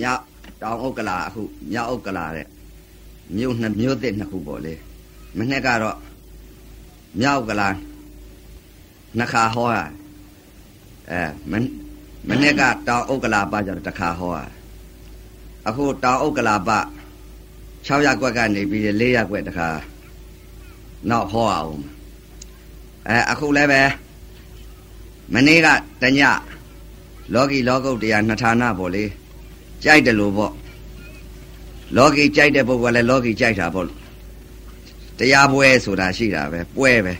မြောက်တောင်ဥက္ကလာအခုမြောက်ဥက္ကလာတဲ့မြို့နှစ်မြို့သစ်နှစ်ခုပေါ့လေမနေ့ကတော့မြောက်ဥက္ကလာနှစ်ခါဟောရအဲမမနေ့ကတောင်ဥက္ကလာပကြတော့တစ်ခါဟောရအခုတောင်ဥက္ကလာပ6ရက်ကွက်ကနေပြီး4ရက်ကွက်တစ်ခါနောက်ဟောအောင်အဲအခုလည်းပဲမနေ့ကတညလောကီလောကုတ်တရားနှစ်ဌာနပေါ့လေ ကြိုက်တယ်လို့ပေါ့လောကီကြိုက်တဲ့ပုဂ္ဂိုလ်ကလည်းလောကီကြိုက်တာပေါ့တရားပွဲဆိုတာရှိတာပဲပွဲပဲ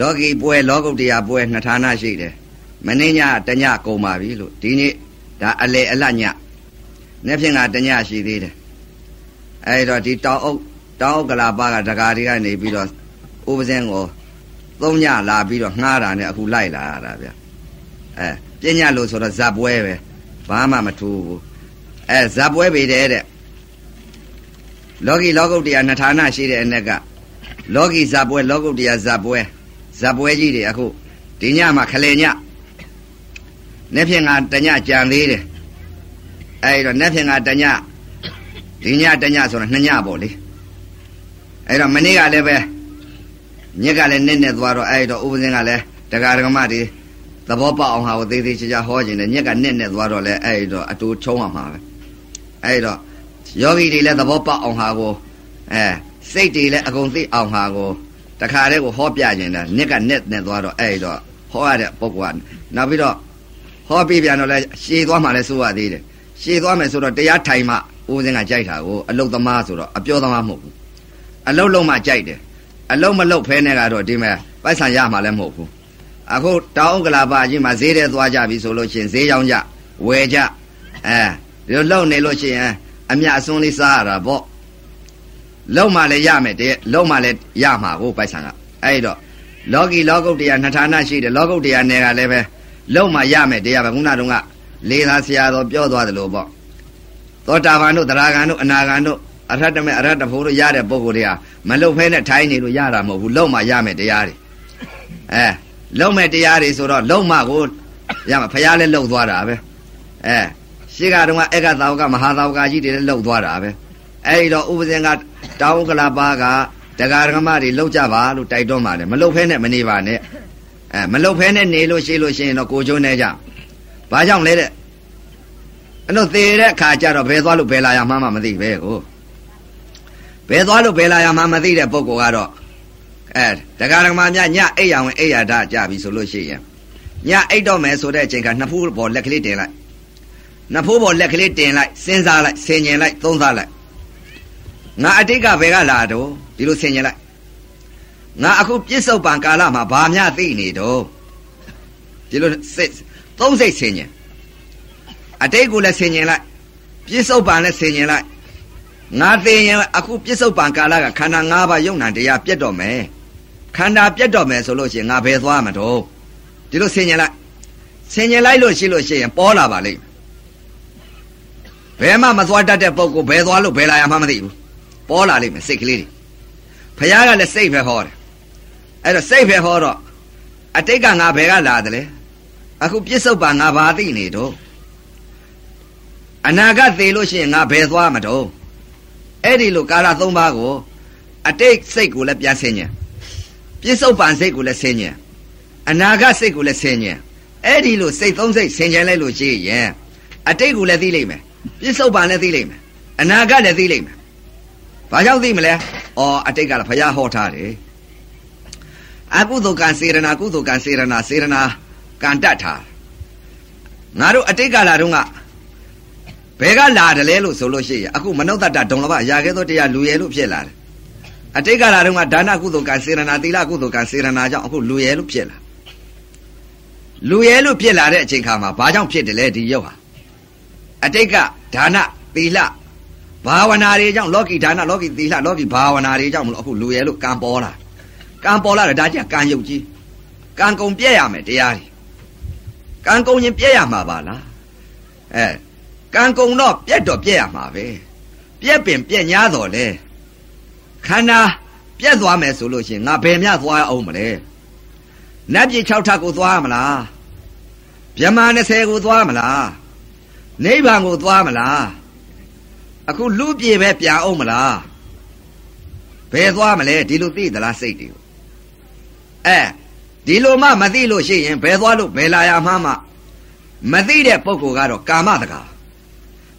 လောကီပွဲလောကုတ်တရားပွဲနှစ်ဌာနရှိတယ်မင်းညတညကုန်ပါပြီလို့ဒီနေ့ဒါအလေအလတ်ညနေ့ဖြင့်ကတညရှိသေးတယ်အဲဒီတော့ဒီတောင်အုပ်တောင်အုပ်ကလာပါကဒကာတွေကနေပြီးတော့ဥပဇင်းကိုသုံးညလာပြီးတော့ငှားတာနဲ့အခုလိုက်လာရတာဗျအဲပညာလို့ဆိုတော့ဇက်ပွဲပဲ ဘာမှမထူးဘူးအဲဇပ်ပွဲပေတယ်တဲ့လောကီလောကုတ်တရားနှစ်ဌာနရှိတဲ့အ ਨੇ ကလောကီဇပ်ပွဲလောကုတ်တရားဇပ်ပွဲဇပ်ပွဲကြီးတွေအခုဒီညမှာခလေညနေ့ဖြင့်ကတညကြံသေးတယ်အဲဒီတော့နေ့ဖြင့်ကတညဒီညတညဆိုတော့နှစ်ညပေါ့လေအဲတော့မနေ့ကလည်းပဲညက်ကလည်းနစ်နဲ့သွားတော့အဲဒီတော့ဥပဇင်းကလည်းတရားဓမ္မတွေ သဘောပေါက်အောင်ဟာကိုသေးသေးချာချာဟောခြင်းနဲ့ညက်ကနဲ့နဲ့သွားတော့လဲအဲ့တော့အတူချုံးအောင်မှာပဲအဲ့တော့ယောဂီတွေလည်းသဘောပေါက်အောင်ဟာကိုအဲစိတ်တွေလည်းအကုန်သိအောင်ဟာကိုတခါတည်းကိုဟောပြခြင်းနဲ့ညက်ကနဲ့နဲ့သွားတော့အဲ့တော့ဟောရတဲ့ပုဂ္ဂိုလ်ကနောက်ပြီးတော့ဟောပြပြန်တော့လဲရှည်သွားမှလည်းစိုးရသေးတယ်ရှည်သွားမယ်ဆိုတော့တရားထိုင်မှဦးစင်းကကြိုက်တာကိုအလုတ်သမားဆိုတော့အပြောသမားမဟုတ်ဘူးအလုတ်လုံးမှကြိုက်တယ်အလုတ်မလုတ်ဖဲနဲ့ကတော့ဒီမဲ့ပိုက်ဆံရမှလည်းမဟုတ်ဘူး အခုတောင်ဥက္ကလာပကြီးမှာဈေးတဲ့သွားကြပြီဆိုလို့ရှိရင်ဈေးရောင်းကြဝယ်ကြအဲဒီလိုလုံနေလို့ရှိရင်အမြအစွန်းလေးစားရတာပေါ့လုံမှလည်းရမယ်တဲ့လုံမှလည်းရမှာကိုပိုက်ဆံကအဲ့တော့လောကီလောကုတ်တရားနှစ်ဌာနရှိတယ်လောကုတ်တရားနယ်ကလည်းပဲလုံမှရမယ်တရားပဲခုနတုန်းကလေသာဆရာတော်ပြောသွားတယ်လို့ပေါ့သောတာပန်တို့သရဂံတို့အနာဂံတို့အရဟတမေအရဟတဖို့တို့ရတဲ့ပုဂ္ဂိုလ်တွေကမလုံဖဲနဲ့ထိုင်းနေလို့ရတာမဟုတ်ဘူးလုံမှရမယ်တရားတွေအဲ လုံမဲ့တရားတွေဆိုတော့လုံမကိုရမှာဖះလည်းလုံသွားတာပဲအဲရှေ့ကတော့ဧကသာဝကမဟာသာဝကကြီးတွေလည်းလုံသွားတာပဲအဲဒီတော့ဥပဇင်ကတောင်းကလာပါကဒကာဒကမတွေလုံကြပါလို့တိုက်တွန်းပါတယ်မလုံဖဲနဲ့မနေပါနဲ့အဲမလုံဖဲနဲ့နေလို့ရှိလို့ရှိရင်တော့ကိုကျုံးနေကြဘာကြောင့်လဲတဲ့အလို့သေတဲ့အခါကျတော့ဘယ်သွားလို့ဘယ်လာရမှမမသိပဲကိုဘယ်သွားလို့ဘယ်လာရမှမသိတဲ့ပုဂ္ဂိုလ်ကတော့ အဲဒကာဒကမာများညအိပ်ရဝင်အိပ်ရတာကြပြီဆိုလို့ရှိရင်ညအိပ်တော့မယ်ဆိုတဲ့အချိန်ကနှစ်ဖူးပေါ်လက်ကလေးတင်လိုက်နှစ်ဖူးပေါ်လက်ကလေးတင်လိုက်စဉ်းစားလိုက်ဆင်ញင်လိုက်သုံးစားလိုက်ငါအတိတ်ကဘယ်ကလာတော့ဒီလိုဆင်ញင်လိုက်ငါအခုပြစ္ဆုတ်ပံကာလမှာဘာများသိနေတော့ဒီလိုစိတ်သုံးစိတ်ဆင်ញင်အတိတ်ကိုလည်းဆင်ញင်လိုက်ပြစ္ဆုတ်ပံလည်းဆင်ញင်လိုက်ငါသိရင်အခုပြစ္ဆုတ်ပံကာလကခန္ဓာ၅ပါးယုံနာတရားပြတ်တော့မယ် ခန္ဓာပြတ်တော့မယ်ဆိုလို့ရှိရင်ငါဘယ်သွားမှာတော့ဒီလိုဆင်ញင်လိုက်ဆင်ញင်လိုက်လို့ရှိလို့ရှိရင်ပေါ်လာပါလိမ့်ဘယ်မှမသွားတတ်တဲ့ပုံကိုဘယ်သွားလို့ဘယ်လာရမှမသိဘူးပေါ်လာလိမ့်မယ်စိတ်ကလေးတွေဖခင်ကလည်းစိတ်ပဲဟောတယ်အဲ့တော့စိတ်ပဲဟောတော့အတိတ်ကငါဘယ်ကလာတယ်လဲအခုပြစ္ဆုတ်ပါငါဘာသိနေတော့အနာဂတ်သေလို့ရှိရင်ငါဘယ်သွားမှာတော့အဲ့ဒီလိုကာလ၃ပါးကိုအတိတ်စိတ်ကိုလည်းပြန်ဆင်ញင် ပြစ္ဆုတ်ပန်စိတ်ကိုလည်းဆင်းញံအနာဂတ်စိတ်ကိုလည်းဆင်းញံအဲ့ဒီလိုစိတ်သုံးစိတ်ဆင်ခြင်လိုက်လို့ရှိရင်အတိတ်ကိုလည်းသိလိမ့်မယ်ပြစ္ဆုတ်ပန်လည်းသိလိမ့်မယ်အနာဂတ်လည်းသိလိမ့်မယ်ဘာကြောင့်သိမလဲအော်အတိတ်ကလည်းဘုရားဟောထားတယ်အကုသိုလ်ကံစေရနာကုသိုလ်ကံစေရနာစေရနာကံတတ်ထားငါတို့အတိတ်ကလာတော့ကဘယ်ကလာတယ်လဲလို့ဆိုလို့ရှိရင်အခုမနုဿတ္တဒုံလဘရာခဲ့သောတရားလူရဲလို့ဖြစ်လာတယ် အတိတ်ကလာတော့ကဒါနကုသိုလ်ကံစေရနာသီလကုသိုလ်ကံစေရနာကြောင့်အခုလူရဲလို့ဖြစ်လာလူရဲလို့ဖြစ်လာတဲ့အချိန်ခါမှာဘာကြောင့်ဖြစ်တယ်လဲဒီရုပ်ဟာအတိတ်ကဒါနသီလဘာဝနာတွေကြောင့်လောကီဒါနလောကီသီလလောကီဘာဝနာတွေကြောင့်မလို့အခုလူရဲလို့ကံပေါ်လာကံပေါ်လာတယ်ဒါကြကံယုတ်ကြီးကံကုံပြည့်ရမယ်တရားတွေကံကုံရင်ပြည့်ရမှာပါလားအဲကံကုံတော့ပြက်တော့ပြက်ရမှာပဲပြက်ပင်ပြက်ညားတော်လေ ခန္ဓာပြက်သွားမယ်ဆိုလို့ရှိရင်ငါဘယ်မြသွားအောင်မလဲနတ်ပြည်6ထပ်ကိုသွားမလားဗြဟ္မာ20ကိုသွားမလားနိဗ္ဗာန်ကိုသွားမလားအခုလူပြေပဲပြန်အောင်မလားဘယ်သွားမလဲဒီလိုသိသလားစိတ်တွေကိုအဲဒီလိုမှမသိလို့ရှိရင်ဘယ်သွားလို့ဘယ်လာရမှမှမသိတဲ့ပုဂ္ဂိုလ်ကတော့ကာမတကာ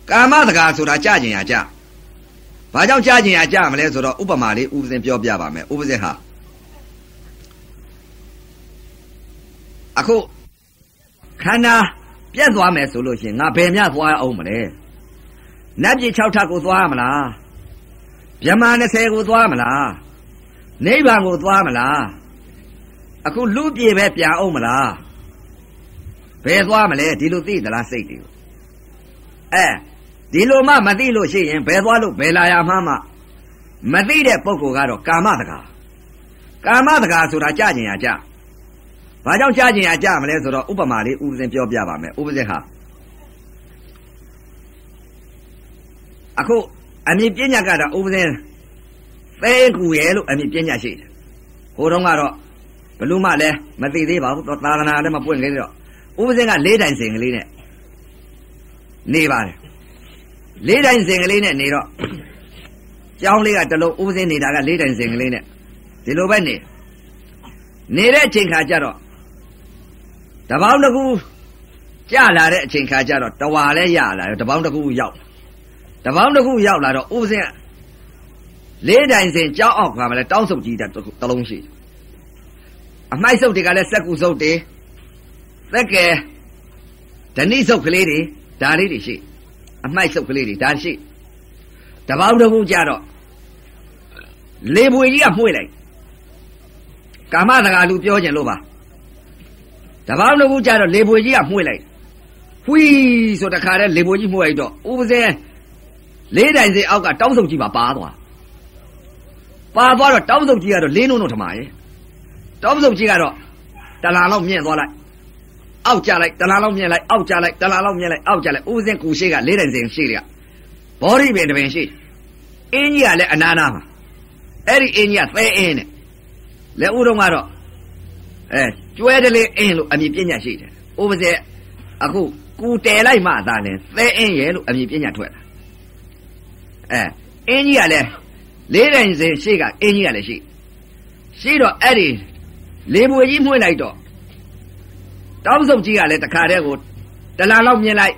ကာမတကာဆိုတာကြကျင်ရကြ ဘာကြောင့်ကြကျင်ရကြမလဲဆိုတော့ဥပမာလေးဥပဇင်ပြောပြပါမယ်ဥပဇင်ဟာအခုခန္ဓာပြတ်သွားမယ်ဆိုလို့ရှိရင်ငါဘယ်မြသွားအောင်မလဲနတ်ပြည်6ထပ်ကိုသွားမလားဗြဟ္မာ20ကိုသွားမလားနိဗ္ဗာန်ကိုသွားမလားအခုလူပြေပဲပြန်အောင်မလားဘယ်သွားမလဲဒီလိုသိသလားစိတ်တွေကိုအဲ ဒီလိုမှမသိလို့ရှိရင်ဘယ်သွားလို့ဘယ်လာရမှမှမသိတဲ့ပုဂ္ဂိုလ်ကတော့ကာမတကာကာမတကာဆိုတာကြကျင်ရကြဘာကြောင့်ကြကျင်ရကြမလဲဆိုတော့ဥပမာလေးဥပဇင်ပြောပြပါမယ်ဥပဇင်ဟာအခုအမြင့်ပညာကတော့ဥပဇင်သဲကူရဲ့လို့အမြင့်ပညာရှိတယ်ဟိုတုန်းကတော့ဘလို့မှလည်းမသိသေးပါဘူးတော့သာသနာလည်းမပွင့်သေးတော့ဥပဇင်ကလေးတိုင်စင်ကလေးနဲ့နေပါတယ် လေးတိုင်စင်ကလေးနဲ့နေတော့ကျောင်းလေးကတလုံးဥပဇင်နေတာကလေးတိုင်စင်ကလေးနဲ့ဒီလိုပဲနေနေတဲ့အချိန်ခါကျတော့တပေါင်းတစ်ခုကြလာတဲ့အချိန်ခါကျတော့တဝါလဲရလာတပေါင်းတစ်ခုရောက်တပေါင်းတစ်ခုရောက်လာတော့ဥပဇင်လေးတိုင်စင်ကြောက်အောက်ကမှလည်းတောင်းဆုပ်ကြီးတဲ့တလုံးရှိအမိုက်ဆုပ်တွေကလည်းစက်ကူဆုပ်တွေသက်ကဲဓဏိဆုပ်ကလေးတွေဒါလေးတွေရှိ အမိုက်ဆုပ်ကလေးတွေဒါရှိတပေါင်းတစ်ခုကြတော့လေပွေကြီးကမှု့လိုက်ကာမတကာလူပြောကြလို့ပါတပေါင်းတစ်ခုကြတော့လေပွေကြီးကမှု့လိုက်ဝှီးဆိုတခါတည်းလေပွေကြီးမှု့လိုက်တော့ဥပဇင်းလေးတိုင်စီအောက်ကတောင်းစုပ်ကြီးပါပါသွားပါသွားတော့တောင်းစုပ်ကြီးကတော့လေးလုံးလုံးထမရဲ့တောင်းစုပ်ကြီးကတော့တလာလောက်မြင့်သွားလိုက် အောက်ကြလိုက်တလာလောက်မြင့်လိုက်အောက်ကြလိုက်တလာလောက်မြင့်လိုက်အောက်ကြလိုက်ဥပဇင်းကူရှိကလေးတိုင်စီရှိလျဘောဓိပင်တပင်ရှိအင်းကြီးကလည်းအနာနာမှာအဲ့ဒီအင်းကြီးကသဲအင်းနဲ့လက်ဦးတော့ကတော့အဲကျွဲတလေးအင်းလို့အမည်ပညာရှိတယ်ဥပဇင်းအခုကူတဲလိုက်မှသာလဲသဲအင်းရဲ့လို့အမည်ပညာထွက်လာအဲအင်းကြီးကလည်းလေးတိုင်စင်ရှေ့ကအင်းကြီးကလည်းရှိရှိတော့အဲ့ဒီလေပွေကြီးမှုလိုက်တော့ တောင်းစုပ်ကြီးကလည်းတခါတည်းကိုတလန်လောက်မြင်လိုက်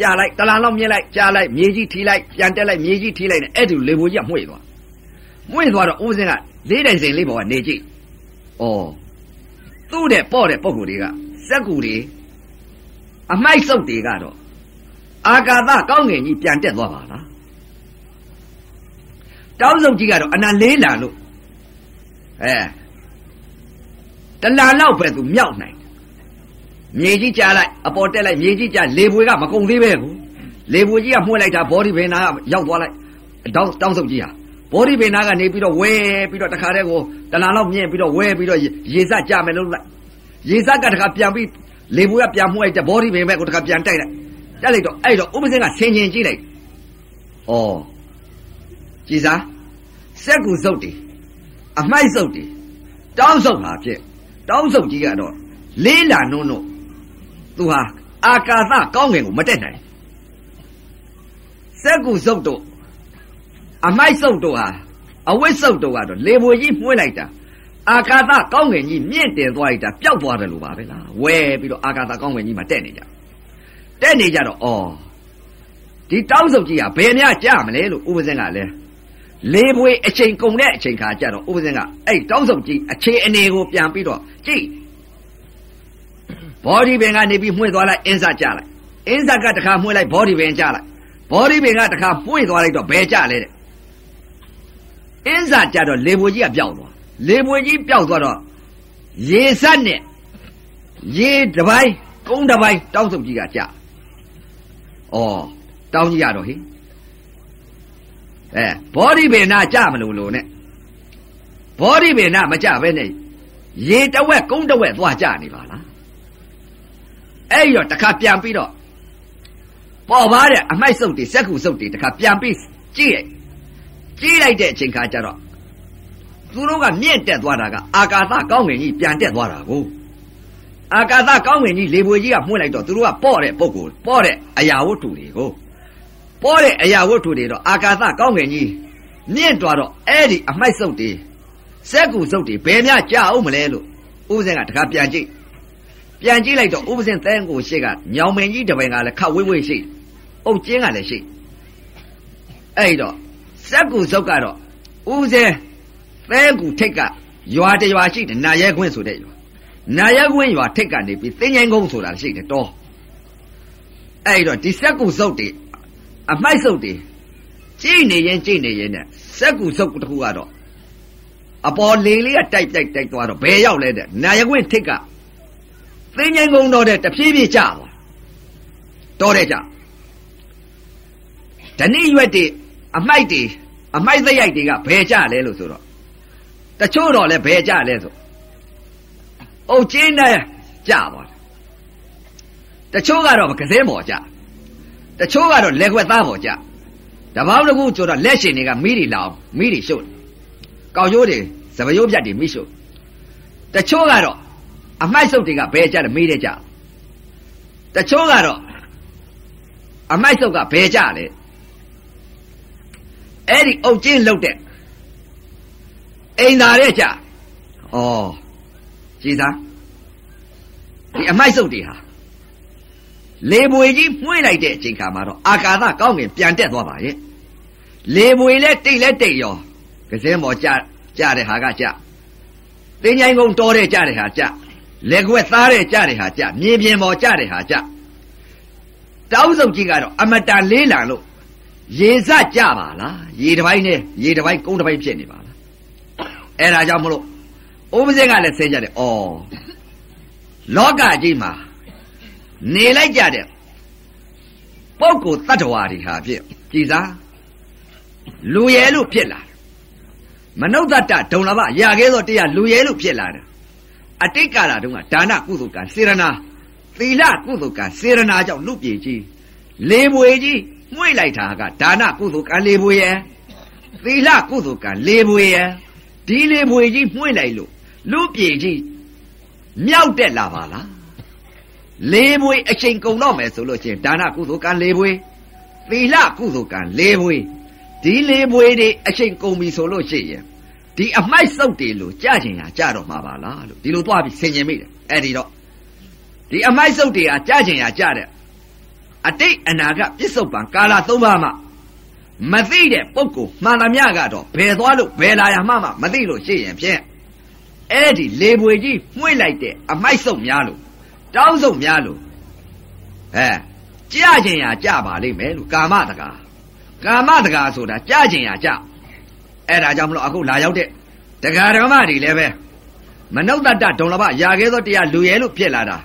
ကြာလိုက်တလန်လောက်မြင်လိုက်ကြာလိုက်မြေကြီးထီလိုက်ပြန်တက်လိုက်မြေကြီးထီလိုက်နဲ့အဲ့ဒီလေပွေကြီးကမှု့သွားမှု့သွားတော့ဦးစင်းကလေးတိုင်စင်လေးပေါ်ကနေကြည့်ဩသူ့တဲ့ပေါ့တဲ့ပုံကိုယ်တွေကစက်ကူတွေအမိုက်စုပ်တွေကတော့အာကာသကောင်းငင်ကြီးပြန်တက်သွားပါလားတောင်းစုပ်ကြီးကတော့အနံလေးလာလို့အဲတလာလောက်ပဲသူမြောက်နိုင် မြေကြီးကြားလိုက်အပေါ်တက်လိုက်မြေကြီးကြားလေပွေကမကုန်သေးပဲကိုလေပွေကြီးကမှု့လိုက်တာဘောဒီဘင်နာကရောက်သွားလိုက်တောင်းတောင်းစုပ်ကြီးဟာဘောဒီဘင်နာကနေပြီးတော့ဝဲပြီးတော့တခါတည်းကိုတလာလောက်မြင့်ပြီးတော့ဝဲပြီးတော့ရေစကြမယ်လို့လိုက်ရေစကတခါပြန်ပြီးလေပွေကပြန်မှု့လိုက်တဲ့ဘောဒီဘင်ဘက်ကိုတခါပြန်တိုက်လိုက်တက်လိုက်တော့အဲ့တော့ဥပစင်းကဆင်ခြင်ကြည့်လိုက်ဩကြည်စားစက်ကူစုပ်တယ်အမိုက်စုပ်တယ်တောင်းစုပ်ပါဖြစ်တောင်းစုပ်ကြီးကတော့လေးလာနုံနုံ သူဟာအာကာသကောင်းငင်ကိုမတက်နိုင်စက်ကူစုပ်တို့အမိုက်စုပ်တို့ဟာအဝိစုပ်တို့ကတော့လေပွေကြီးမှုှလိုက်တာအာကာသကောင်းငင်ကြီးမြင့်တင်သွားလိုက်တာပျောက်သွားတယ်လို့ပါပဲလားဝဲပြီးတော့အာကာသကောင်းငင်ကြီးမှာတက်နေကြတက်နေကြတော့ဩဒီတောင်းစုပ်ကြီးကဘယ်များကြမလဲလို့ဥပဇင်းကလည်းလေပွေအချိန်ကုန်တဲ့အချိန်ခါကျတော့ဥပဇင်းကအဲ့တောင်းစုပ်ကြီးအခြေအနေကိုပြန်ပြီးတော့ကြည့် ဘောဒီပင်ကနေပြီးမှွေသွားလိုက်အင်းစားကြလိုက်အင်းစားကတခါမှွေလိုက်ဘောဒီပင်ကြလိုက်ဘောဒီပင်ကတခါမှွေသွားလိုက်တော့ဘယ်ကြလဲတဲ့အင်းစားကြတော့လေပွေကြီးကပျောက်သွားလေပွေကြီးပျောက်သွားတော့ရေစက်နဲ့ရေတပိုင်းကုန်းတပိုင်းတောင်းစုပ်ကြီးကကြဩတောင်းကြီးရတော့ဟိအဲဘောဓိပေနာကြမလို့လို့နဲ့ဘောဓိပေနာမကြပဲနဲ့ရေတဝက်ကုန်းတဝက်သွားကြနေပါလား အဲ့ဒီတော့တခါပြန်ပြီးတော့ပေါ်ပါတဲ့အမိုက်စုပ်တွေစက်ကူစုပ်တွေတခါပြန်ပြီးကြည့်လိုက်ကြည့်လိုက်တဲ့အချိန်ခါကျတော့သူတို့ကမြင့်တက်သွားတာကအာကာသကောင်းငင်ကြီးပြန်တက်သွားတာကိုအာကာသကောင်းကင်ကြီးလေပွေကြီးကမှုန့်လိုက်တော့သူတို့ကပေါ့တဲ့ပုံကိုပေါ့တဲ့အရာဝတ္ထုတွေကိုပေါ့တဲ့အရာဝတ္ထုတွေတော့အာကာသကောင်းကင်ကြီးမြင့်သွားတော့အဲ့ဒီအမိုက်စုပ်တွေစက်ကူစုပ်တွေဘယ်များကြာအောင်မလဲလို့ဥပဇင်ကတခါပြန်ကြည့် ပြန်ကြည့်လိုက်တော့ဥပဇင်သန်းကိုရှိကညောင်မင်းကြီးတပင်ကလည်းခတ်ဝိဝိရှိအုတ်ကျင်းကလည်းရှိအဲ့တော့စက်ကူစုပ်ကတော့ဥပဇင်သန်းကူထိတ်ကရွာတရွာရှိတယ်နာရဲခွင်းဆိုတဲ့ရွာနာရကွင်းရွာထိတ်ကနေပြီးသင်္ချိုင်းကုန်းဆိုတာရှိတယ်တော့အဲ့တော့ဒီစက်ကူစုပ်တွေအမိုက်စုပ်တွေကြည့်နေရင်ကြည့်နေရင်နဲ့စက်ကူစုပ်တစ်ခုကတော့အပေါ်လေလေးကတိုက်တိုက်တိုက်သွားတော့ဘယ်ရောက်လဲတဲ့နာရကွင်းထိတ်က သင်္ချိုင်းကုန်းတော့တဲ့တဖြည်းဖြည်းကြာသွားတော့တဲ့ကြာဓနိရွက်တွေအမိုက်တွေအမိုက်သရိုက်တွေကဘယ်ကြလဲလို့ဆိုတော့တချို့တော့လဲဘယ်ကြလဲဆိုအုတ်ကျင်းနဲ့ကြပါတချို့ကတော့ကစဲမော်ကြတချို့ကတော့လက်ခွက်သားမော်ကြတပေါင်းတစ်ခုကျတော့လက်ရှင်တွေကမိတွေလောင်မိတွေရှုပ်ကောက်ရိုးတွေစပရိုးပြတ်တွေမိရှုပ်တချို့ကတော့ အမိုက်စုပ်တွေကဘယ်ကြတယ်မိတဲ့ကြတချို့ကတော့အမိုက်စုပ်ကဘယ်ကြလဲအဲ့ဒီအုတ်ကျင်းလုတ်တဲ့အိမ်သာတဲ့ကြဩကြည်စားဒီအမိုက်စုပ်တွေဟာလေပွေကြီးမှွေးလိုက်တဲ့အချိန်ခါမှာတော့အာကာသကောင်းကင်ပြန်တက်သွားပါရဲ့လေပွေလဲတိတ်လဲတိတ်ရောကစင်းမော်ကြကြတဲ့ဟာကကြတင်းချိုင်းကုန်းတော်တဲ့ကြတဲ့ဟာကြ လက်ခွက်သားတဲ့ကြတဲ့ဟာကြမြေပြင်ပေါ်ကြတဲ့ဟာကြတောင်းစုပ်ကြီးကတော့အမတန်လေးလံလို့ရေစကြပါလားရေတစ်ပိုင်းနဲ့ရေတစ်ပိုင်းကုန်းတစ်ပိုင်းဖြစ်နေပါလားအဲ့ဒါကြောင့်မလို့ဥပဇင်းကလည်းဆဲကြတယ်။အော်လောကကြီးမှာနေလိုက်ကြတဲ့ပုဂ္ဂိုလ်တ attva တွေဟာဖြစ်ကြည်စားလူရဲလို့ဖြစ်လာတယ်။မနုဿတ္တဒုံလဘရာခဲသောတရားလူရဲလို့ဖြစ်လာတယ်။ အတိတ်ကာလတုန်းကဒါနကုသိုလ်ကစေရနာသီလကုသိုလ်ကစေရနာကြောင့်လူပြေကြီးလေပွေကြီးမှွေလိုက်တာကဒါနကုသိုလ်ကလေပွေရဲ့သီလကုသိုလ်ကလေပွေရဲ့ဒီလေပွေကြီးမှွေလိုက်လို့လူပြေကြီးမြောက်တက်လာပါလားလေးဘွေအချိန်ကုန်တော့မယ်ဆိုလို့ချင်းဒါနကုသိုလ်ကံလေးဘွေသီလကုသိုလ်ကံလေးဘွေဒီလေးဘွေတွေအချိန်ကုန်ပြီဆိုလို့ရှိရင် ဒီအမိုက်စုပ်တွေလို့ကြကျင်ရကြတော့မှာပါလားလို့ဒီလိုသွားပြီးဆင်ញင်မိတယ်အဲ့ဒီတော့ဒီအမိုက်စုပ်တွေကကြကျင်ရကြတဲ့အတိတ်အနာကပြစ္ဆုတ်ပံကာလသုံးပါးမှမသိတဲ့ပုဂ္ဂိုလ်မှန်သမျှကတော့ဘယ်သွားလို့ဘယ်လာရမှမသိလို့ရှိရင်ဖြင့်အဲ့ဒီလေပွေကြီးမှွေ့လိုက်တဲ့အမိုက်စုပ်များလို့တောင်းစုပ်များလို့အဲကြကျင်ရကြပါလိမ့်မယ်လို့ကာမတကာကာမတကာဆိုတာကြကျင်ရကြ အဲ့ဒါကြောင့်မလို့အခုလာရောက်တဲ့တရားဓမ္မတွေလည်းပဲမနုဿတ္တဒုံလဘရာခဲသောတရားလူရဲလို့ဖြစ်လာတာ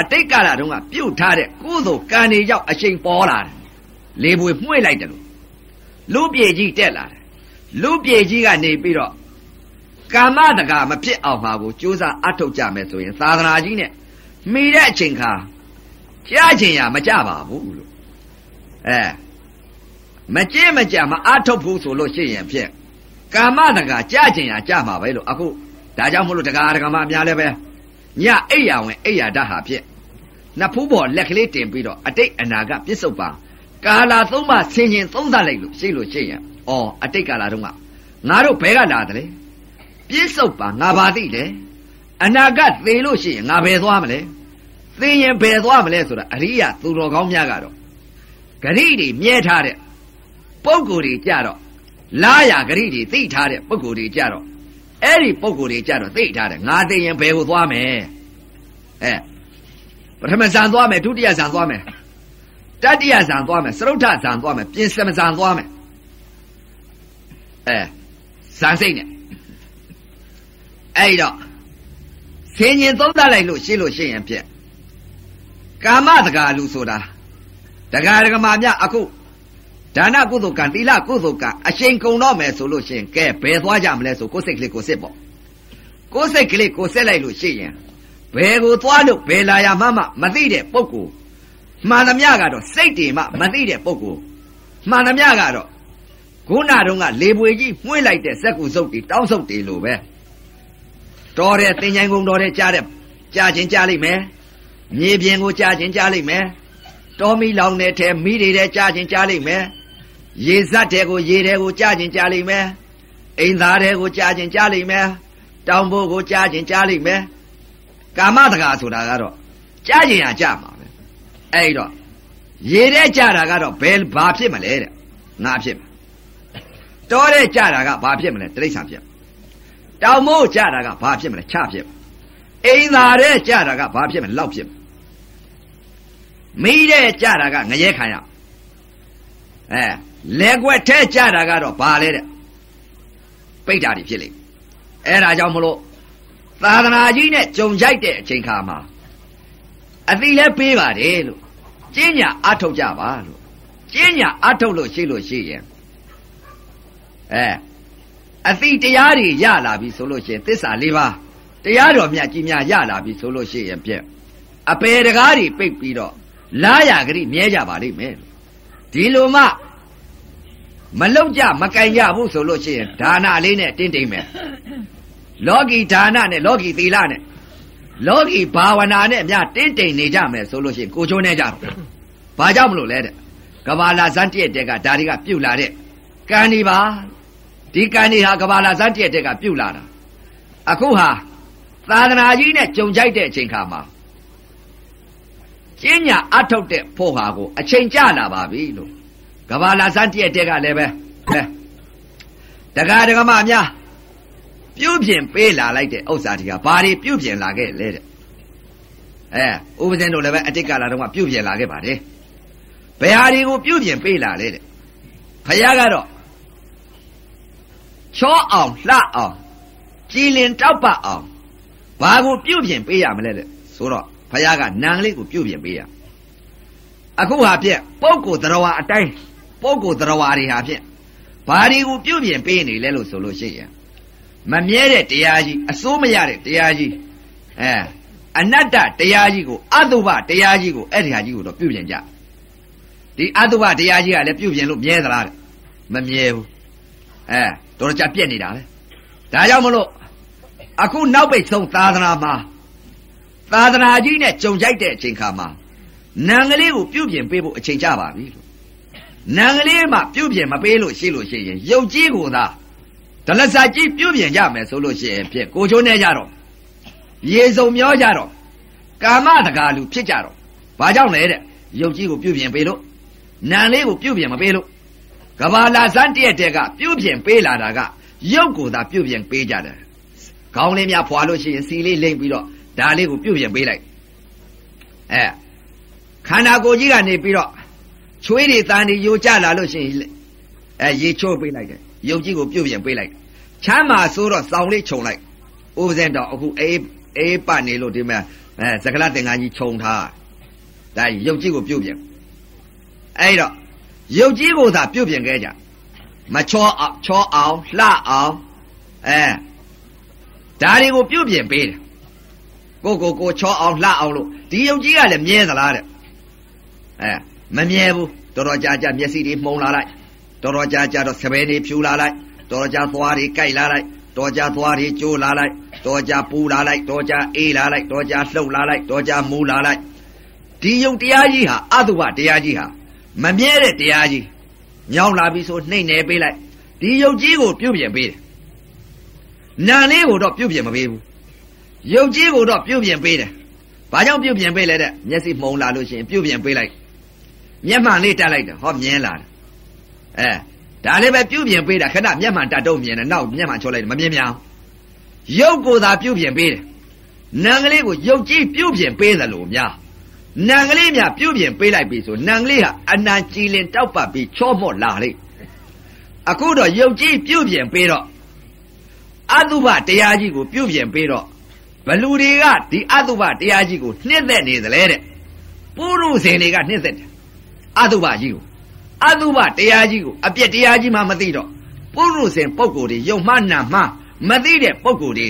အတိတ်ကာလတုန်းကပြုတ်ထားတဲ့ကုသိုလ်ကံတွေရောက်အချိန်ပေါ်လာတယ်လေပွေမှွေ့လိုက်တယ်လို့လူပြေကြီးတက်လာတယ်လူပြေကြီးကနေပြီးတော့ကာမတကာမဖြစ်အောင်မှာကိုကြိုးစားအထုတ်ကြမယ်ဆိုရင်သာသနာကြီးနဲ့မိတဲ့အချိန်ခါကြားချင်ရမကြပါဘူးလို့အဲမကြည့်မကြမအထုတ်ဘူးဆိုလို့ရှိရင်ဖြင့် ကာမတကာကြားချင်ရကြမှာပဲလို့အခုဒါကြောင့်မလို့တရားဒဂမအများလည်းပဲညအိယာဝင်အိယာဓာတ်ဟာဖြင့်နှစ်ဖူးပေါ်လက်ကလေးတင်ပြီးတော့အတိတ်အနာကပြစ္ဆုတ်ပါကာလာသုံးပါဆင်ញင်သုံးသလိုက်လို့ရှိလို့ရှိရင်ဩအတိတ်ကာလာတုန်းကငါတို့ဘဲကလာတယ်ပြစ္ဆုတ်ပါငါဘာသိတယ်အနာဂတ်သေလို့ရှိရင်ငါဘယ်သွားမလဲသေရင်ဘယ်သွားမလဲဆိုတာအရိယသူတော်ကောင်းများကတော့ဂရိတွေမြဲထားတဲ့ပုံကိုယ်တွေကြတော့ လာရဂရိတွေသိထားတဲ့ပုံကိုယ်တွေကြတော့အဲ့ဒီပုံကိုယ်တွေကြတော့သိထားတယ်ငါသိရင်ဘယ်ကိုသွားမယ်အဲပထမဇန်သွားမယ်ဒုတိယဇန်သွားမယ်တတိယဇန်သွားမယ်စရုဒ္ဓဇန်သွားမယ်ပြင်စမဇန်သွားမယ်အဲဇန်စိတ်နဲ့အဲ့တော့ဆင်ញင်သုံးသပ်လိုက်လို့ရှိလို့ရှိရင်ဖြင့်ကာမတကာလူဆိုတာတကာဒကမာမြအခု ဒါနကုသိုလ်ကံသီလကုသိုလ်ကံအရှိန်ကုန်တော့မယ်ဆိုလို့ရှိရင်ကဲဘယ်သွားကြမလဲဆိုကိုယ်စိတ်ကလေးကိုစစ်ပေါ့ကိုယ်စိတ်ကလေးကိုစစ်လိုက်လို့ရှိရင်ဘယ်ကိုသွားလို့ဘယ်လာရမှမမသိတဲ့ပုဂ္ဂိုလ်မှန်သမျှကတော့စိတ်တွေမှမသိတဲ့ပုဂ္ဂိုလ်မှန်သမျှကတော့ခုနတုန်းကလေပွေကြီးမှွေးလိုက်တဲ့စက်ကူစုပ်တွေတောင်းစုပ်တွေလိုပဲတော်တယ်တင်ញိုင်ကုန်တော်တယ်ကြားတဲ့ကြာချင်းကြာလိမ့်မယ်မြေပြင်ကိုကြာချင်းကြာလိမ့်မယ်တောမီလောင်တဲ့ထဲမိတွေတဲ့ကြာချင်းကြာလိမ့်မယ် ရေဇတ်တဲ့ကိုရေတဲ့ကိုကြာချင်းကြာလိမ့်မယ်အိမ်သားတဲ့ကိုကြာချင်းကြာလိမ့်မယ်တောင်ဘိုးကိုကြာချင်းကြာလိမ့်မယ်ကာမတကာဆိုတာကတော့ကြာချင်းရကြာမှာပဲအဲ့တော့ရေတဲ့ကြာတာကတော့ဘယ်ဘာဖြစ်မလဲတဲ့ငါဖြစ်မှာတောတဲ့ကြာတာကဘာဖြစ်မလဲတိရစ္ဆာန်ဖြစ်တောင်မိုးကြာတာကဘာဖြစ်မလဲချဖြစ်အိမ်သာတဲ့ကြာတာကဘာဖြစ်မလဲလောက်ဖြစ်မိတဲ့ကြာတာကငရဲခံရအဲ လဲကွက်ထဲကြာတာကတော့ဘာလဲတဲ့ပိတ်တာတွေဖြစ်လိမ့်အဲ့ဒါကြောင့်မလို့သာသနာကြီးနဲ့ကြုံကြိုက်တဲ့အချိန်ခါမှာအတိလဲပေးပါတယ်လို့ကျင်းညာအထုတ်ကြပါလို့ကျင်းညာအထုတ်လို့ရှိလို့ရှိရင်အဲအတိတရားတွေရလာပြီဆိုလို့ရှိရင်သစ္စာလေးပါးတရားတော်မြတ်ကြီးများရလာပြီဆိုလို့ရှိရင်ပြက်အပေတကားတွေပိတ်ပြီးတော့လာရဂရိမြဲကြပါလိမ့်မယ်ဒီလိုမှ မလောက်ကြမကင်ကြဘူးဆိုလို့ရှိရင်ဒါနလေးနဲ့တင်းတိမ်မယ်လောကီဒါနနဲ့လောကီသီလနဲ့လောကီဘာဝနာနဲ့များတင်းတိမ်နေကြမယ်ဆိုလို့ရှိရင်ကိုချိုးနေကြတော့ဘာကြောင့်မလို့လဲတဲ့ကဘာလာဇန်တည့်တဲ့ကဒါတွေကပြုတ်လာတဲ့ကံဒီပါဒီကံဒီဟာကဘာလာဇန်တည့်တဲ့ကပြုတ်လာတာအခုဟာသာသနာကြီးနဲ့ကြုံကြိုက်တဲ့အချိန်ခါမှာကျင်းညာအထုတ်တဲ့ဖို့ဟာကိုအချိန်ကြလာပါပြီလို့ ကဘာလာဇန်တည့်တဲ့ကလည်းပဲဟဲတက္ကဒကမများပြုတ်ပြင်ပေးလာလိုက်တဲ့ဥစ္စာတွေကဘာတွေပြုတ်ပြင်လာခဲ့လဲတဲ့အဲဥပဇင်းတို့လည်းပဲအတိတ်ကလာတော့ကပြုတ်ပြင်လာခဲ့ပါတယ်ဘယ်ဟာတွေကိုပြုတ်ပြင်ပေးလာလဲတဲ့ဖခင်ကတော့ချောအောင်လှအောင်ကြည်လင်တောက်ပအောင်ဘာကိုပြုတ်ပြင်ပေးရမလဲတဲ့ဆိုတော့ဖခင်ကနံလေးကိုပြုတ်ပြင်ပေးရအခုဟာဖြင့်ပုဂ္ဂိုလ်တရားအတိုင်း ပုဂ္ဂိုလ်တရားတွေဟာဖြင့်ဘာတွေကိုပြုတ်ပြင်ပေးနေလဲလို့ဆိုလို့ရှိရင်မမြဲတဲ့တရားကြီးအစိုးမရတဲ့တရားကြီးအဲအနတ္တတရားကြီးကိုအတုပတရားကြီးကိုအဲ့ဒီဟာကြီးကိုတော့ပြုပြင်ကြဒီအတုပတရားကြီးကလည်းပြုပြင်လို့မြဲသလားတဲ့မမြဲဘူးအဲတော်တော်ကြပြက်နေတာပဲဒါကြောင့်မလို့အခုနောက်ပိတ်ဆုံးသာသနာမှာသာသနာကြီးနဲ့ကြုံကြိုက်တဲ့အချိန်ခါမှာနံကလေးကိုပြုပြင်ပေးဖို့အချိန်ကြပါပြီလို့ နံကလေးမှပြုပြင်မပေးလို့ရှိလို့ရှိရင်ရုပ်ကြီးကိုသာဒလစာကြီးပြုပြင်ကြမယ်ဆိုလို့ရှိရင်ဖြစ်ကိုချိုးနေကြတော့ရေစုံမျောကြတော့ကာမတကာလူဖြစ်ကြတော့ဘာကြောင့်လဲတဲ့ရုပ်ကြီးကိုပြုပြင်ပေးလို့နံလေးကိုပြုပြင်မပေးလို့ကဘာလာစန်းတည့်တဲ့ကပြုပြင်ပေးလာတာကရုပ်ကိုသာပြုပြင်ပေးကြတယ်ခေါင်းလေးများဖွာလို့ရှိရင်စီလေးလိမ့်ပြီးတော့ဒါလေးကိုပြုပြင်ပေးလိုက်အဲခန္ဓာကိုယ်ကြီးကနေပြီးတော့ ချွေးတွေတန်တွေယိုကျလာလို့ရှိရင်အဲရေချိုးပေးလိုက်တယ်ရုပ်ကြီးကိုပြုတ်ပြင်ပေးလိုက်ချမ်းမာဆိုတော့စောင်းလေးခြုံလိုက်ဥပဇင်တော့အခုအေးအေးပတ်နေလို့ဒီမှာအဲစကလတင်္ကန်းကြီးခြုံထားဒါရုပ်ကြီးကိုပြုတ်ပြင်အဲ့တော့ရုပ်ကြီးကိုသာပြုတ်ပြင်ခဲ့ကြမချောအောင်ချောအောင်လှအောင်အဲဒါတွေကိုပြုတ်ပြင်ပေးတယ်ကိုကိုကိုချောအောင်လှအောင်လို့ဒီရုပ်ကြီးကလည်းမြဲသလားတဲ့အဲ မမြဲဘူးတော်တော်ကြာကြာမျက်စိတွေမှုံလာလိုက်တော်တော်ကြာကြာတော့စပယ်တွေဖြူလာလိုက်တော်တော်ကြာသွားတွေကြိုက်လာလိုက်တော်ကြာသွားတွေကျိုးလာလိုက်တော်ကြာပူလာလိုက်တော်ကြာအေးလာလိုက်တော်ကြာလှုပ်လာလိုက်တော်ကြာမူလာလိုက်ဒီယုံတရားကြီးဟာအတုပတရားကြီးဟာမမြဲတဲ့တရားကြီးညောင်းလာပြီဆိုနှိမ့်နေပေးလိုက်ဒီယုတ်ကြီးကိုပြုတ်ပြင်ပေးတယ်နာလေးကိုတော့ပြုတ်ပြင်မပေးဘူးယုတ်ကြီးကိုတော့ပြုတ်ပြင်ပေးတယ်ဘာကြောင့်ပြုတ်ပြင်ပေးလဲတဲ့မျက်စိမှုံလာလို့ရှိရင်ပြုတ်ပြင်ပေးလိုက် မျက်မှန်လေးတက်လိုက်တယ်ဟောမြင်လာတယ်အဲဒါလေးပဲပြုတ်ပြင်ပေးတာခဏမျက်မှန်တက်တော့မြင်တယ်နောက်မျက်မှန်ချောလိုက်တယ်မမြင်မြန်ရုပ်ကိုသာပြုတ်ပြင်ပေးတယ်နံကလေးကိုရုပ်ကြီးပြုတ်ပြင်ပေးသလိုများနံကလေးများပြုတ်ပြင်ပေးလိုက်ပြီဆိုနံကလေးဟာအနံကြည်လင်တောက်ပတ်ပြီးချောမော့လာလိမ့်အခုတော့ရုပ်ကြီးပြုတ်ပြင်ပေးတော့အတုပတရားကြီးကိုပြုတ်ပြင်ပေးတော့ဘလူတွေကဒီအတုပတရားကြီးကိုနှိမ့်သက်နေသလဲတဲ့ပုရုဇဉ်တွေကနှိမ့်သက်တယ် အတုပကြီးကိုအတုပတရားကြီးကိုအပြက်တရားကြီးမှမသိတော့ပုရုဇဉ်ပုဂ္ဂိုလ်တွေယုံမှနာမှမသိတဲ့ပုဂ္ဂိုလ်တွေ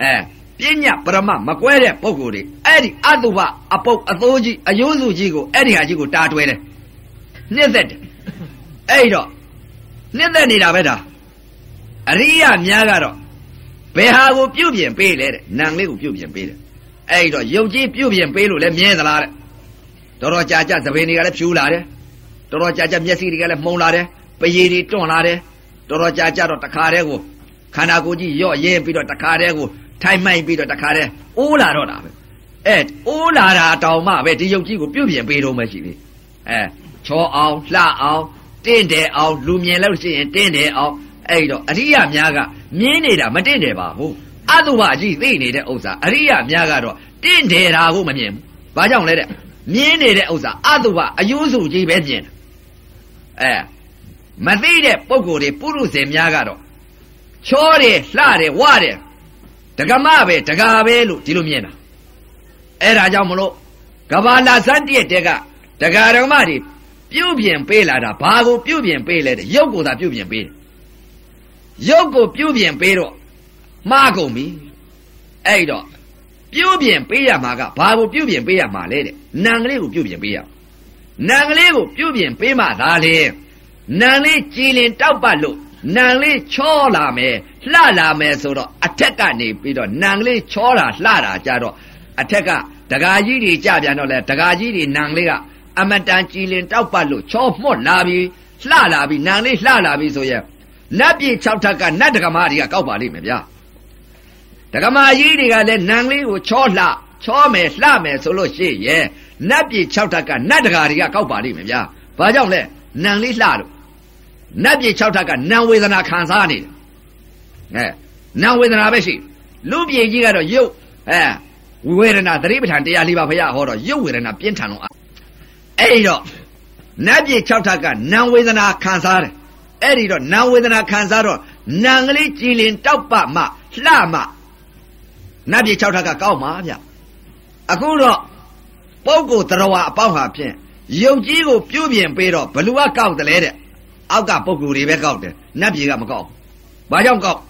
အဲပညာပရမမကွဲတဲ့ပုဂ္ဂိုလ်တွေအဲ့ဒီအတုပအပုပ်အသိုးကြီးအယိုးစုကြီးကိုအဲ့ဒီဟာကြီးကိုတားတွဲတယ်နှစ်သက်တယ်အဲ့တော့နှစ်သက်နေတာပဲဒါအရိယာများကတော့ဘယ်ဟာကိုပြုတ်ပြင်ပေးလဲတဲ့နံလေးကိုပြုတ်ပြင်ပေးတယ်အဲ့တော့ရုပ်ကြီးပြုတ်ပြင်ပေးလို့လည်းမြဲသလားတဲ့ တော်တော်ကြာကြာသပင်တွေကလည်းဖြူလာတယ်တော်တော်ကြာကြာမျက်စိတွေကလည်းမှုံလာတယ်ပရည်တွေတွန့်လာတယ်တော်တော်ကြာကြာတော့တခါတည်းကိုခန္ဓာကိုယ်ကြီးရော့ရဲပြီးတော့တခါတည်းကိုထိုင်မှိုက်ပြီးတော့တခါတည်းအိုးလာတော့တာပဲအဲအိုးလာတာတောင်မှပဲဒီရုပ်ကြီးကိုပြုတ်ပြင်ပေးတော့မှရှိပြီအဲချောအောင်လှအောင်တင့်တယ်အောင်လူမြင်လို့ရှိရင်တင့်တယ်အောင်အဲ့တော့အရိယာများကမြင်းနေတာမတင့်တယ်ပါဘူးအတုပအကြီးသိနေတဲ့ဥစ္စာအရိယာများကတော့တင့်တယ်တာကိုမမြင်ဘူးဘာကြောင့်လဲတဲ့ မြင်းနေတဲ့ဥစ္စာအတုပအယုစုကြီးပဲမြင်တယ်အဲမသိတဲ့ပုံကိုယ်တွေပုရုဇဉ်များကတော့ချောတယ်လှတယ်ဝတယ်ဒကမပဲဒကာပဲလို့ဒီလိုမြင်တာအဲ့ဒါကြောင့်မလို့ကဘာလာဇတ်တည့်တဲ့ကဒကာဒကမတွေပြုတ်ပြင်ပေးလာတာဘာကိုပြုတ်ပြင်ပေးလဲတဲ့ရုပ်ကိုသာပြုတ်ပြင်ပေးတယ်ရုပ်ကိုပြုတ်ပြင်ပေးတော့မှားကုန်ပြီအဲ့တော့ ပြုတ်ပြင်ပေးရမှာကဘာကိုပြုတ်ပြင်ပေးရမှာလဲတဲ့နံကလေးကိုပြုတ်ပြင်ပေးရနံကလေးကိုပြုတ်ပြင်ပေးမှသာလေနံလေးကြည်လင်တောက်ပတ်လို့နံလေးချောလာမယ်လှလာမယ်ဆိုတော့အထက်ကနေပြီးတော့နံလေးချောတာလှတာကြတော့အထက်ကဒကာကြီးတွေကြပြန်တော့လဲဒကာကြီးတွေနံလေးကအမတန်ကြည်လင်တောက်ပတ်လို့ချောမှုတ်လာပြီလှလာပြီနံလေးလှလာပြီဆိုရင်နတ်ပြည်6ထက်ကနတ်ဒကမာတွေကကောက်ပါလိမ့်မယ်ဗျာ ဒကမာကြီးတွေကလည်းနံလေးကိုချောလှချောမယ်လှမယ်ဆိုလို့ရှိရဲ့နတ်ပြည်6ထက်ကနတ်ဒကာတွေကကောက်ပါလိမ့်မယ်ဗျာဘာကြောင့်လဲနံလေးလှလို့နတ်ပြည်6ထက်ကနံဝေဒနာခံစားနေတယ်အဲနံဝေဒနာပဲရှိလူပြည်ကြီးကတော့ရုပ်အဲဝေဒနာသတိပဋ္ဌာန်တရားလေးပါဖရာဟောတော့ရုပ်ဝေဒနာပြင်းထန်တော့အဲ့ဒီတော့နတ်ပြည်6ထက်ကနံဝေဒနာခံစားတယ်အဲ့ဒီတော့နံဝေဒနာခံစားတော့နံကလေးကြည်လင်တောက်ပမှလှမှ နတ်ပြည်6ထက်ကကောက်မှာဗျအခုတော့ပုဂ္ဂိုလ်တရားဝအပေါင်းဟာဖြင့်ယုတ်ကြီးကိုပြုတ်ပြင်ပေးတော့ဘလူကကောက်တယ်လေတဲ့အောက်ကပုဂ္ဂိုလ်တွေပဲကောက်တယ်နတ်ပြည်ကမကောက်ဘာကြောင့်ကောက်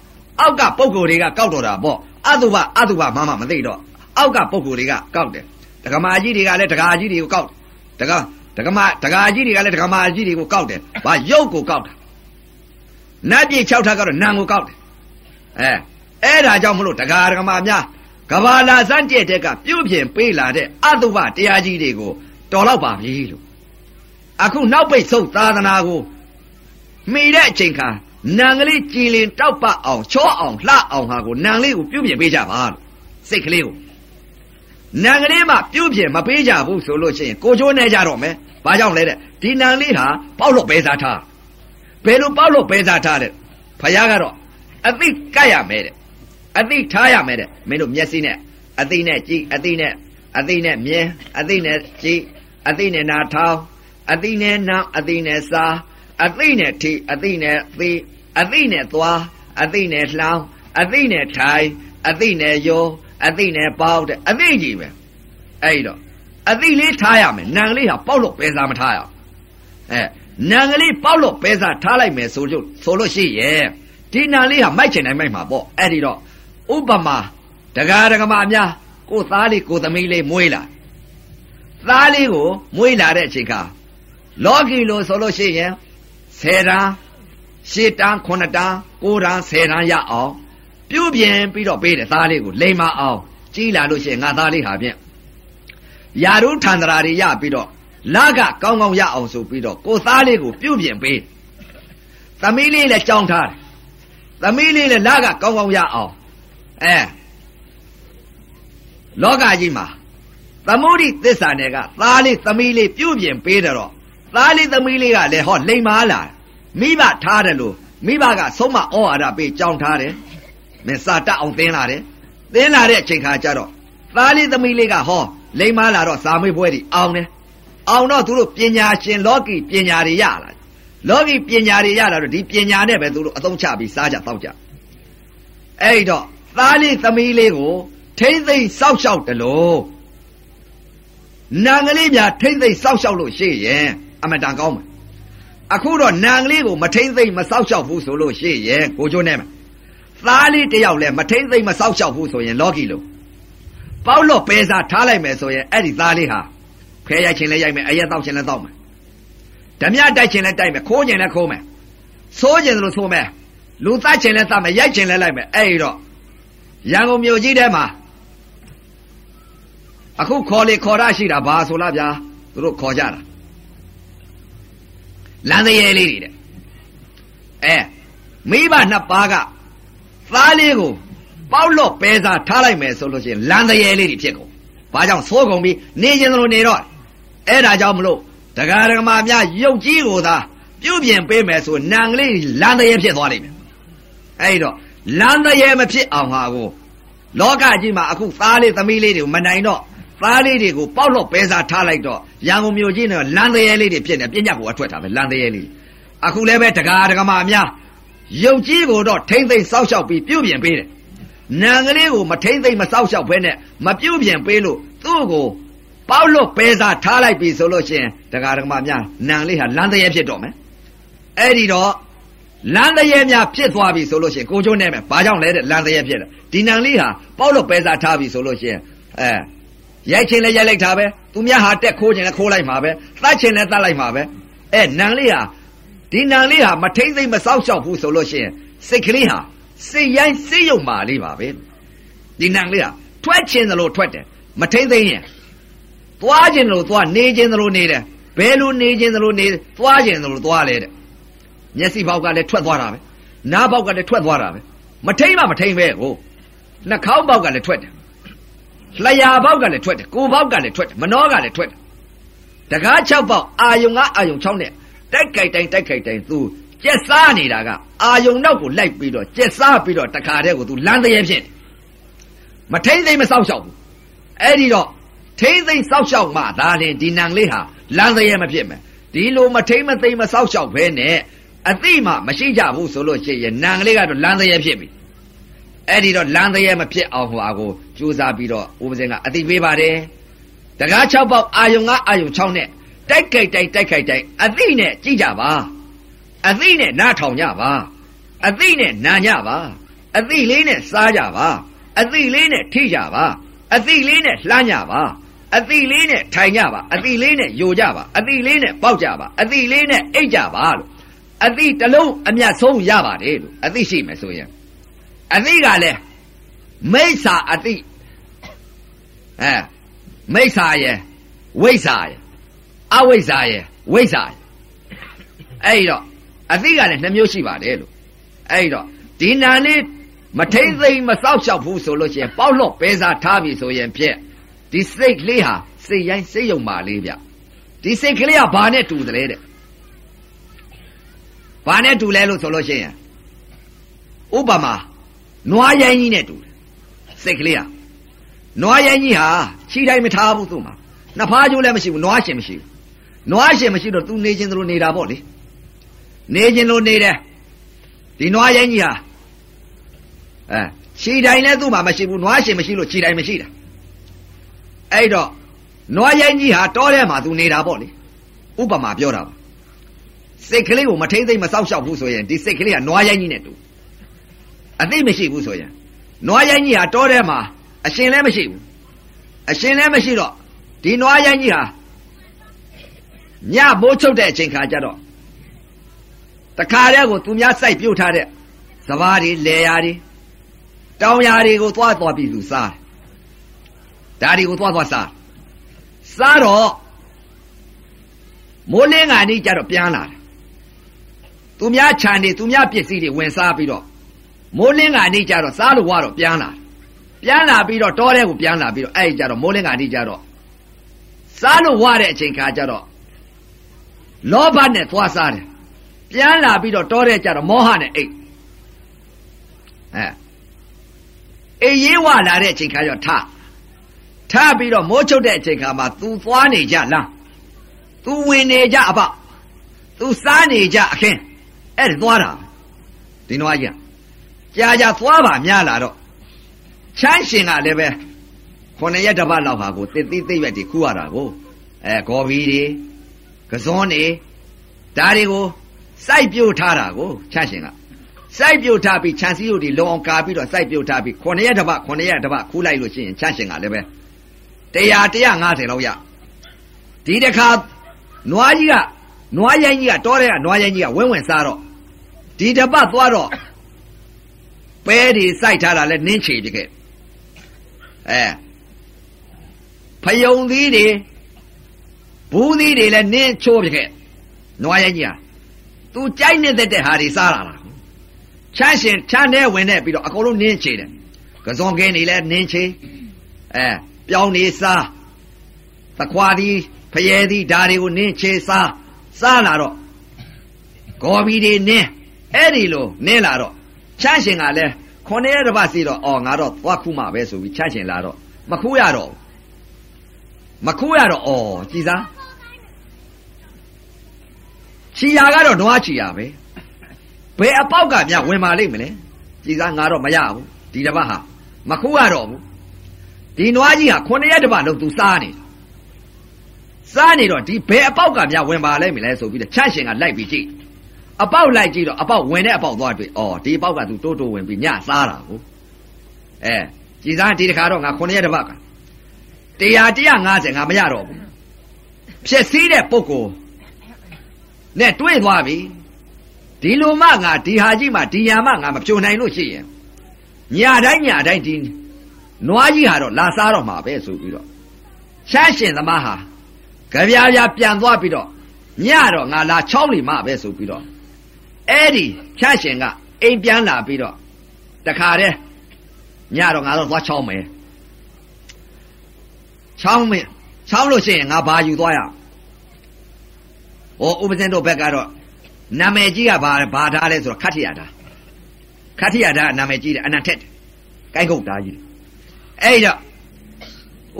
အောက်ကပုဂ္ဂိုလ်တွေကကောက်တော့တာပေါ့အတုပအတုပမမမသိတော့အောက်ကပုဂ္ဂိုလ်တွေကကောက်တယ်ဒကမာကြီးတွေကလည်းဒကာကြီးတွေကိုကောက်ဒကာဒကမာဒကာကြီးတွေကလည်းဒကမာကြီးတွေကိုကောက်တယ်ဘာရုပ်ကိုကောက်တာနတ်ပြည်6ထပ်ကတော့နံကိုကောက်တယ်အဲ အဲ့ဒါကြောင့်မလို့ဒကာဒကမာများကဘာလာစန့်ကျက်တဲ့ကပြုတ်ပြင်ပေးလာတဲ့အတုပတရားကြီးတွေကိုတော်တော့ပါပြီလို့အခုနောက်ပိတ်ဆုတ်သာသနာကိုမိတဲ့အချိန်ခါနံကလေးကြည်လင်တောက်ပအောင်ချောအောင်လှအောင်ဟာကိုနံလေးကိုပြုတ်ပြင်ပေးကြပါလို့စိတ်ကလေးကိုနံကလေးမှပြုတ်ပြင်မပေးကြဘူးဆိုလို့ရှိရင်ကိုချိုးနေကြတော့မယ်ဘာကြောင့်လဲတဲ့ဒီနံလေးဟာပေါက်လို့ပဲစားထားဘယ်လိုပေါက်လို့ပဲစားထားတဲ့ဖယားကတော့အသိကတ်ရမယ်တဲ့ အသိထားရမယ်တဲ့မင်းတို့မျက်စိနဲ့အသိနဲ့ကြည့်အသိနဲ့အသိနဲ့မြင်အသိနဲ့ကြည့်အသိနဲ့နာထောင်အသိနဲ့နာအသိနဲ့စားအသိနဲ့ထိအသိနဲ့သိအသိနဲ့သွားအသိနဲ့လှောင်းအသိနဲ့ထိုင်အသိနဲ့ယောအသိနဲ့ပေါက်တဲ့အသိကြီးပဲအဲ့တော့အသိလေးထားရမယ်နံကလေးဟာပေါက်လို့ပဲစားမထားရအဲနံကလေးပေါက်လို့ပဲစားထားလိုက်မယ်ဆိုလို့ဆိုလို့ရှိရဲ့ဒီနံလေးဟာမိုက်ချင်တိုင်းမိုက်မှာပေါ့အဲ့ဒီတော့ ဥပမာဒကာဒကမအများကိုသားလေးကိုသမီးလေးမွေးလာသားလေးကိုမွေးလာတဲ့အချိန်ကလောကီလိုဆိုလို့ရှိရင်10တန်း8တန်း9တန်း9တန်း10တန်းရအောင်ပြုတ်ပြင်ပြီးတော့ပေးတယ်သားလေးကိုလိမ်မအောင်ကြီးလာလို့ရှိရင်ငါသားလေးဟာဖြင့်ယာရုထန္တရာတွေရပြီးတော့လကကောင်းကောင်းရအောင်ဆိုပြီးတော့ကိုသားလေးကိုပြုတ်ပြင်ပေးသမီးလေးလည်းကြောင်းထားတယ်သမီးလေးလည်းလကကောင်းကောင်းရအောင် အဲလောကကြီးမှာသမုဒိသစ္စာနယ်ကသားလေးသမီးလေးပြုတ်ပြင်ပေးတယ်တော့သားလေးသမီးလေးကလည်းဟောလိမ်မာလာမိဘထားတယ်လို့မိဘကဆုံးမဩဝါဒပေးကြောင်းထားတယ်မင်းစာတတ်အောင်သင်လာတယ်သင်လာတဲ့အချိန်ခါကျတော့သားလေးသမီးလေးကဟောလိမ်မာလာတော့စာမေးပွဲတွေအောင်တယ်အောင်တော့သူတို့ပညာရှင်လောကီပညာတွေရလာလောကီပညာတွေရလာတော့ဒီပညာနဲ့ပဲသူတို့အသုံးချပြီးစားကြတောက်ကြအဲ့တော့ သားလေးသမီးလေးကိုထိမ့်သိမ့်စောက်ရှောက်တယ်လို့နံကလေးများထိမ့်သိမ့်စောက်ရှောက်လို့ရှိရင်အမတန်ကောင်းမယ်အခုတော့နံကလေးကိုမထိမ့်သိမ့်မစောက်ရှောက်ဘူးဆိုလို့ရှိရင်ကိုချိုးနေမယ်သားလေးတယောက်လဲမထိမ့်သိမ့်မစောက်ရှောက်ဘူးဆိုရင်လောကီလို့ပေါက်လို့ပဲစားထားလိုက်မယ်ဆိုရင်အဲ့ဒီသားလေးဟာဖဲရိုက်ချင်လဲရိုက်မယ်အရက်တောက်ချင်လဲတောက်မယ်ဓမြတိုက်ချင်လဲတိုက်မယ်ခိုးချင်လဲခိုးမယ်ဆိုးချင်လို့ဆိုးမယ်လူသတ်ချင်လဲသတ်မယ်ရိုက်ချင်လဲလိုက်မယ်အဲ့ဒီတော့ ရန်ကုန်မြို့ကြီးထဲမှာအခုခေါ်လေခေါ်ရရှိတာဘာဆိုလားဗျာသူတို့ခေါ်ကြတာလမ်းသေးရဲလေးတွေတဲ့အဲမိဘနှစ်ပါးကသားလေးကိုပေါက်လော့ပဲစားထားလိုက်မယ်ဆိုလို့ရှိရင်လမ်းသေးရဲလေးတွေဖြစ်ကုန်ဘာကြောင့်သိုးကုန်ပြီးနေခြင်းလိုနေတော့အဲ့ဒါကြောင့်မလို့တရားဓမ္မများရုပ်ကြီးကိုသာပြုတ်ပြင်ပေးမယ်ဆိုနံကလေးလမ်းသေးရဲဖြစ်သွားလိမ့်မယ်အဲ့တော့ လမ်းသေးရဲမဖြစ်အောင်ဟာကိုလောကကြီးမှာအခုသားလေးသမီးလေးတွေကိုမနိုင်တော့သားလေးတွေကိုပေါက်လို့ပဲစားထားလိုက်တော့ရန်ကုန်မြို့ကြီးနဲ့လမ်းသေးရဲလေးတွေဖြစ်နေပြညတ်ကိုအထွက်တာပဲလမ်းသေးရဲလေးအခုလည်းပဲတရားဓမ္မများရုပ်ကြီးကိုတော့ထိမ့်သိမ့်စောက်ရှောက်ပြီးပြုတ်ပြင်ပေးတယ်နံကလေးကိုမထိမ့်သိမ့်မစောက်ရှောက်ဘဲနဲ့မပြုတ်ပြင်ပေးလို့သူ့ကိုပေါက်လို့ပဲစားထားလိုက်ပြီဆိုလို့ရှိရင်တရားဓမ္မများနံလေးဟာလမ်းသေးရဲဖြစ်တော့မယ်အဲ့ဒီတော့ လမ်းတရေများဖြစ်သွားပြီဆိုလို့ရှိရင်ကိုကျိုးနဲ့မယ်ဘာကြောင့်လဲတဲ့လမ်းတရေဖြစ်တယ်ဒီနံလေးဟာပေါက်လို့ပဲစားထားပြီဆိုလို့ရှိရင်အဲရိုက်ချင်းလည်းရိုက်လိုက်တာပဲသူများဟာတက်ခိုးခြင်းလည်းခိုးလိုက်မှာပဲသတ်ခြင်းလည်းသတ်လိုက်မှာပဲအဲနံလေးဟာဒီနံလေးဟာမထိမ့်သိမ့်မစောက်ရှောက်ဘူးဆိုလို့ရှိရင်စိတ်ကလေးဟာစိတ်ရိုင်းစိတ်ယုံမာလေးပါပဲဒီနံလေးဟာထွက်ခြင်းသလိုထွက်တယ်မထိမ့်သိမ့်ရင်သွားခြင်းသလိုသွားနေခြင်းသလိုနေတယ်ဘယ်လိုနေခြင်းသလိုနေသွားခြင်းသလိုသွားလဲတဲ့ မျက်စိဘောက်ကလည်းထွက်သွားတာပဲနားဘောက်ကလည်းထွက်သွားတာပဲမထိမ့်မှမထိမ့်ပဲဟိုနှာခေါင်းဘောက်ကလည်းထွက်တယ်လျှာဘောက်ကလည်းထွက်တယ်ကိုယ်ဘောက်ကလည်းထွက်တယ်မနှောကလည်းထွက်တယ်တကား6ပေါက်အာယုံကအာယုံ6နဲ့တိုက်ကြိုက်တိုင်းတိုက်ကြိုက်တိုင်းသူကျက်စားနေတာကအာယုံနောက်ကိုလိုက်ပြီးတော့ကျက်စားပြီးတော့တခါတည်းကိုသူလမ်းတရေဖြစ်တယ်မထိမ့်သိမ့်မစောက်ရှောက်ဘူးအဲ့ဒီတော့ထိမ့်သိမ့်စောက်ရှောက်မှဒါရင်ဒီနံလေးဟာလမ်းတရေမဖြစ်မယ်ဒီလိုမထိမ့်မသိမ့်မစောက်ရှောက်ဘဲနဲ့ အသိမှမရှိကြဘူးဆိုလို့ရှိရင်နံကလေးကတော့လမ်းတရေဖြစ်ပြီအဲ့ဒီတော့လမ်းတရေမဖြစ်အောင်ဟိုအကိုကြိုးစားပြီးတော့ဦးပစင်ကအသိပေးပါတယ်တကား6ပေါက်အာယုံကအာယုံ6နဲ့တိုက်ကြိုက်တိုက်တိုက်ခိုက်တိုက်အသိနဲ့ကြည့်ကြပါအသိနဲ့နားထောင်ကြပါအသိနဲ့နာကြပါအသိလေးနဲ့စားကြပါအသိလေးနဲ့ထိကြပါအသိလေးနဲ့လှမ်းကြပါအသိလေးနဲ့ထိုင်ကြပါအသိလေးနဲ့ယိုကြပါအသိလေးနဲ့ပေါက်ကြပါအသိလေးနဲ့အိတ်ကြပါလို့ အသိတလုံးအမျက်ဆုံးရပါတယ်လို့အသိရှိမယ်ဆိုရင်အသိကလည်းမိစ္ဆာအသိအဲမိစ္ဆာရဲ့ဝိစ္ဆာရဲ့အဝိဇ္ဇာရဲ့ဝိဇ္ဇာရဲ့အဲ့တော့အသိကလည်းနှမျိုးရှိပါတယ်လို့အဲ့တော့ဒီနာလေးမထိမ့်သိမ့်မစောက်ရှောက်ဘူးဆိုလို့ရှိရင်ပေါက်လော့ပဲစားထားပြီဆိုရင်ဖြင့်ဒီစိတ်ကလေးဟာစိတ်ရိုင်းစိတ်ယုံပါလေးဗျဒီစိတ်ကလေးကဘာနဲ့တူသလဲတဲ့ ဘာနဲ့တူလဲလို့ဆိုလို့ရှိရင်ဥပမာနွားရိုင်းကြီးနဲ့တူတယ်စိတ်ကလေးဟာနွားရိုင်းကြီးဟာခြိတိုင်းမထားဘူးသူ့မှာနှစ်ဖားကျိုးလည်းမရှိဘူးနွားရှင်မရှိဘူးနွားရှင်မရှိတော့သူနေခြင်းသလိုနေတာပေါ့လေနေခြင်းလိုနေတယ်ဒီနွားရိုင်းကြီးဟာအဲခြိတိုင်းလည်းသူ့မှာမရှိဘူးနွားရှင်မရှိလို့ခြိတိုင်းမရှိတာအဲ့တော့နွားရိုင်းကြီးဟာတောထဲမှာသူနေတာပေါ့လေဥပမာပြောတာပါ စိတ်ကလေးကိုမထိမ့်သိမ့်မစောက်ရှောက်ဘူးဆိုရင်ဒီစိတ်ကလေးကနွားရိုင်းကြီးနဲ့တူအသိမရှိဘူးဆိုရင်နွားရိုင်းကြီးဟာတောထဲမှာအရှင်လည်းမရှိဘူးအရှင်လည်းမရှိတော့ဒီနွားရိုင်းကြီးဟာညမိုးချုပ်တဲ့အချိန်ခါကျတော့တခါတည်းကိုသူများစိုက်ပြုတ်ထားတဲ့စဘာတွေလေယာတွေတောင်ယာတွေကိုသွားသွားပြီးသူစားဒါတွေကိုသွားသွားစားစားတော့မိုးလင်းကနေကြတော့ပြန်လာတယ် သူများခြံတွေသူများပစ္စည်းတွေဝင်စားပြီးတော့မိုးလင်းကနေကြတော့စားလို့ဝါတော့ပြန်လာပြန်လာပြီးတော့တောထဲကိုပြန်လာပြီးတော့အဲ့ကြတော့မိုးလင်းကနေကြတော့စားလို့ဝါတဲ့အချိန်ခါကျတော့လောဘနဲ့သွားစားတယ်ပြန်လာပြီးတော့တောထဲကြတော့မောဟနဲ့အိတ်အဲအေးရေးဝလာတဲ့အချိန်ခါကျတော့ထထပြီးတော့မိုးချုပ်တဲ့အချိန်ခါမှာ तू သွားနေကြလား तू ဝင်နေကြအပ तू စားနေကြအခင်း အဲ့ဒါသွားတာဒီနွားကြီးကြာကြာသွားပါများလာတော့ချမ်းရှင်ကလည်းပဲခုနှစ်ရက်တစ်ပတ်လောက်ဟာကိုတစ်သိသိရွက်တွေခူရတာကိုအဲဂေါ်ဘီတွေကစွန်းတွေဒါတွေကိုစိုက်ပြုတ်ထားတာကိုချမ်းရှင်ကစိုက်ပြုတ်ထားပြီးခြံစည်းရုပ်တွေလုံအောင်ကာပြီးတော့စိုက်ပြုတ်ထားပြီးခုနှစ်ရက်တစ်ပတ်ခုနှစ်ရက်တစ်ပတ်ခူးလိုက်လို့ရှိရင်ချမ်းရှင်ကလည်းပဲ100 150လောက်ရဒီတစ်ခါနွားကြီးကနွားရိုင်းကြီးကတောတဲ့ကနွားရိုင်းကြီးကဝင်းဝင်စားတော့ ဒီတပတ်သွားတော့ပဲတွေစိုက်ထားတာလဲနင်းချေပြခဲ့အဲဖဖယုံသီးတွေဘူးသီးတွေလည်းနင်းချိုးပြခဲ့နွားရိုင်းကြီးဟာသူကြိုက်နေတဲ့တဲ့ဟာတွေစားလာတာချမ်းရှင်ချမ်းတဲ့ဝင်နေပြီးတော့အကုန်လုံးနင်းချေတယ်ကစုံကင်းတွေလည်းနင်းချေအဲပြောင်းနေစားသခွာသည်ဖယဲသည်ဒါတွေကိုနင်းချေစားစားလာတော့ဂေါ်ဘီတွေနင်း အဲ့ဒီလိုနင်းလာတော့ချမ်းရှင်ကလည်းခொနည်းရတစ်ပတ်စီတော့အော်ငါတော့သွားခုမှပဲဆိုပြီးချမ်းရှင်လာတော့မခုရတော့မခုရတော့အော်ကြည်စားချီယာကတော့နွားချီယာပဲဘယ်အပေါက်ကမြဝင်ပါလိမ့်မလဲကြည်စားငါတော့မရဘူးဒီတစ်ပတ်ဟာမခုရတော့ဘူးဒီနွားကြီးဟာခொနည်းရတစ်ပတ်လုံးသူစားနေစားနေတော့ဒီဘယ်အပေါက်ကမြဝင်ပါလိမ့်မလဲဆိုပြီးတော့ချမ်းရှင်ကလိုက်ပြီးကြည့် အပေါက်လိုက်ကြည့်တော့အပေါက်ဝင်တဲ့အပေါက်သွားတွေ့။အော်ဒီအပေါက်ကသူတိုးတိုးဝင်ပြီးညစားတာကို။အဲကြည်စားဒီတခါတော့ငါ9ရက်တစ်ပတ်က100 150ငါမရတော့ဘူး။ဖြစ်စည်းတဲ့ပုဂ္ဂိုလ်နဲ့တွေ့သွားပြီ။ဒီလိုမှငါဒီဟာကြီးမှဒီညာမှငါမဖြိုနိုင်လို့ရှိရင်ညတိုင်းညတိုင်းဒီနွားကြီးဟာတော့လာစားတော့မှာပဲဆိုပြီးတော့ရှမ်းရှင်သမားဟာကြပြားပြားပြန်သွားပြီးတော့ညတော့ငါလာချောင်းနေမှပဲဆိုပြီးတော့ အဲ့ဒီချမ်းရှင်ကအိမ်ပြန်လာပြီးတော့တခါတည်းညတော့ငါတော့သွားချောင်းမယ်ချောင်းမယ်ချောင်းလို့ရှိရင်ငါဘာယူသွားရဟောဥပဇင်းတို့ဘက်ကတော့နာမည်ကြီးကဘာဘာထားလဲဆိုတော့ခတ်ထရတာခတ်ထရတာနာမည်ကြီးတယ်အနံထက်ကိုင်းကုတ်သားကြီးအဲ့တော့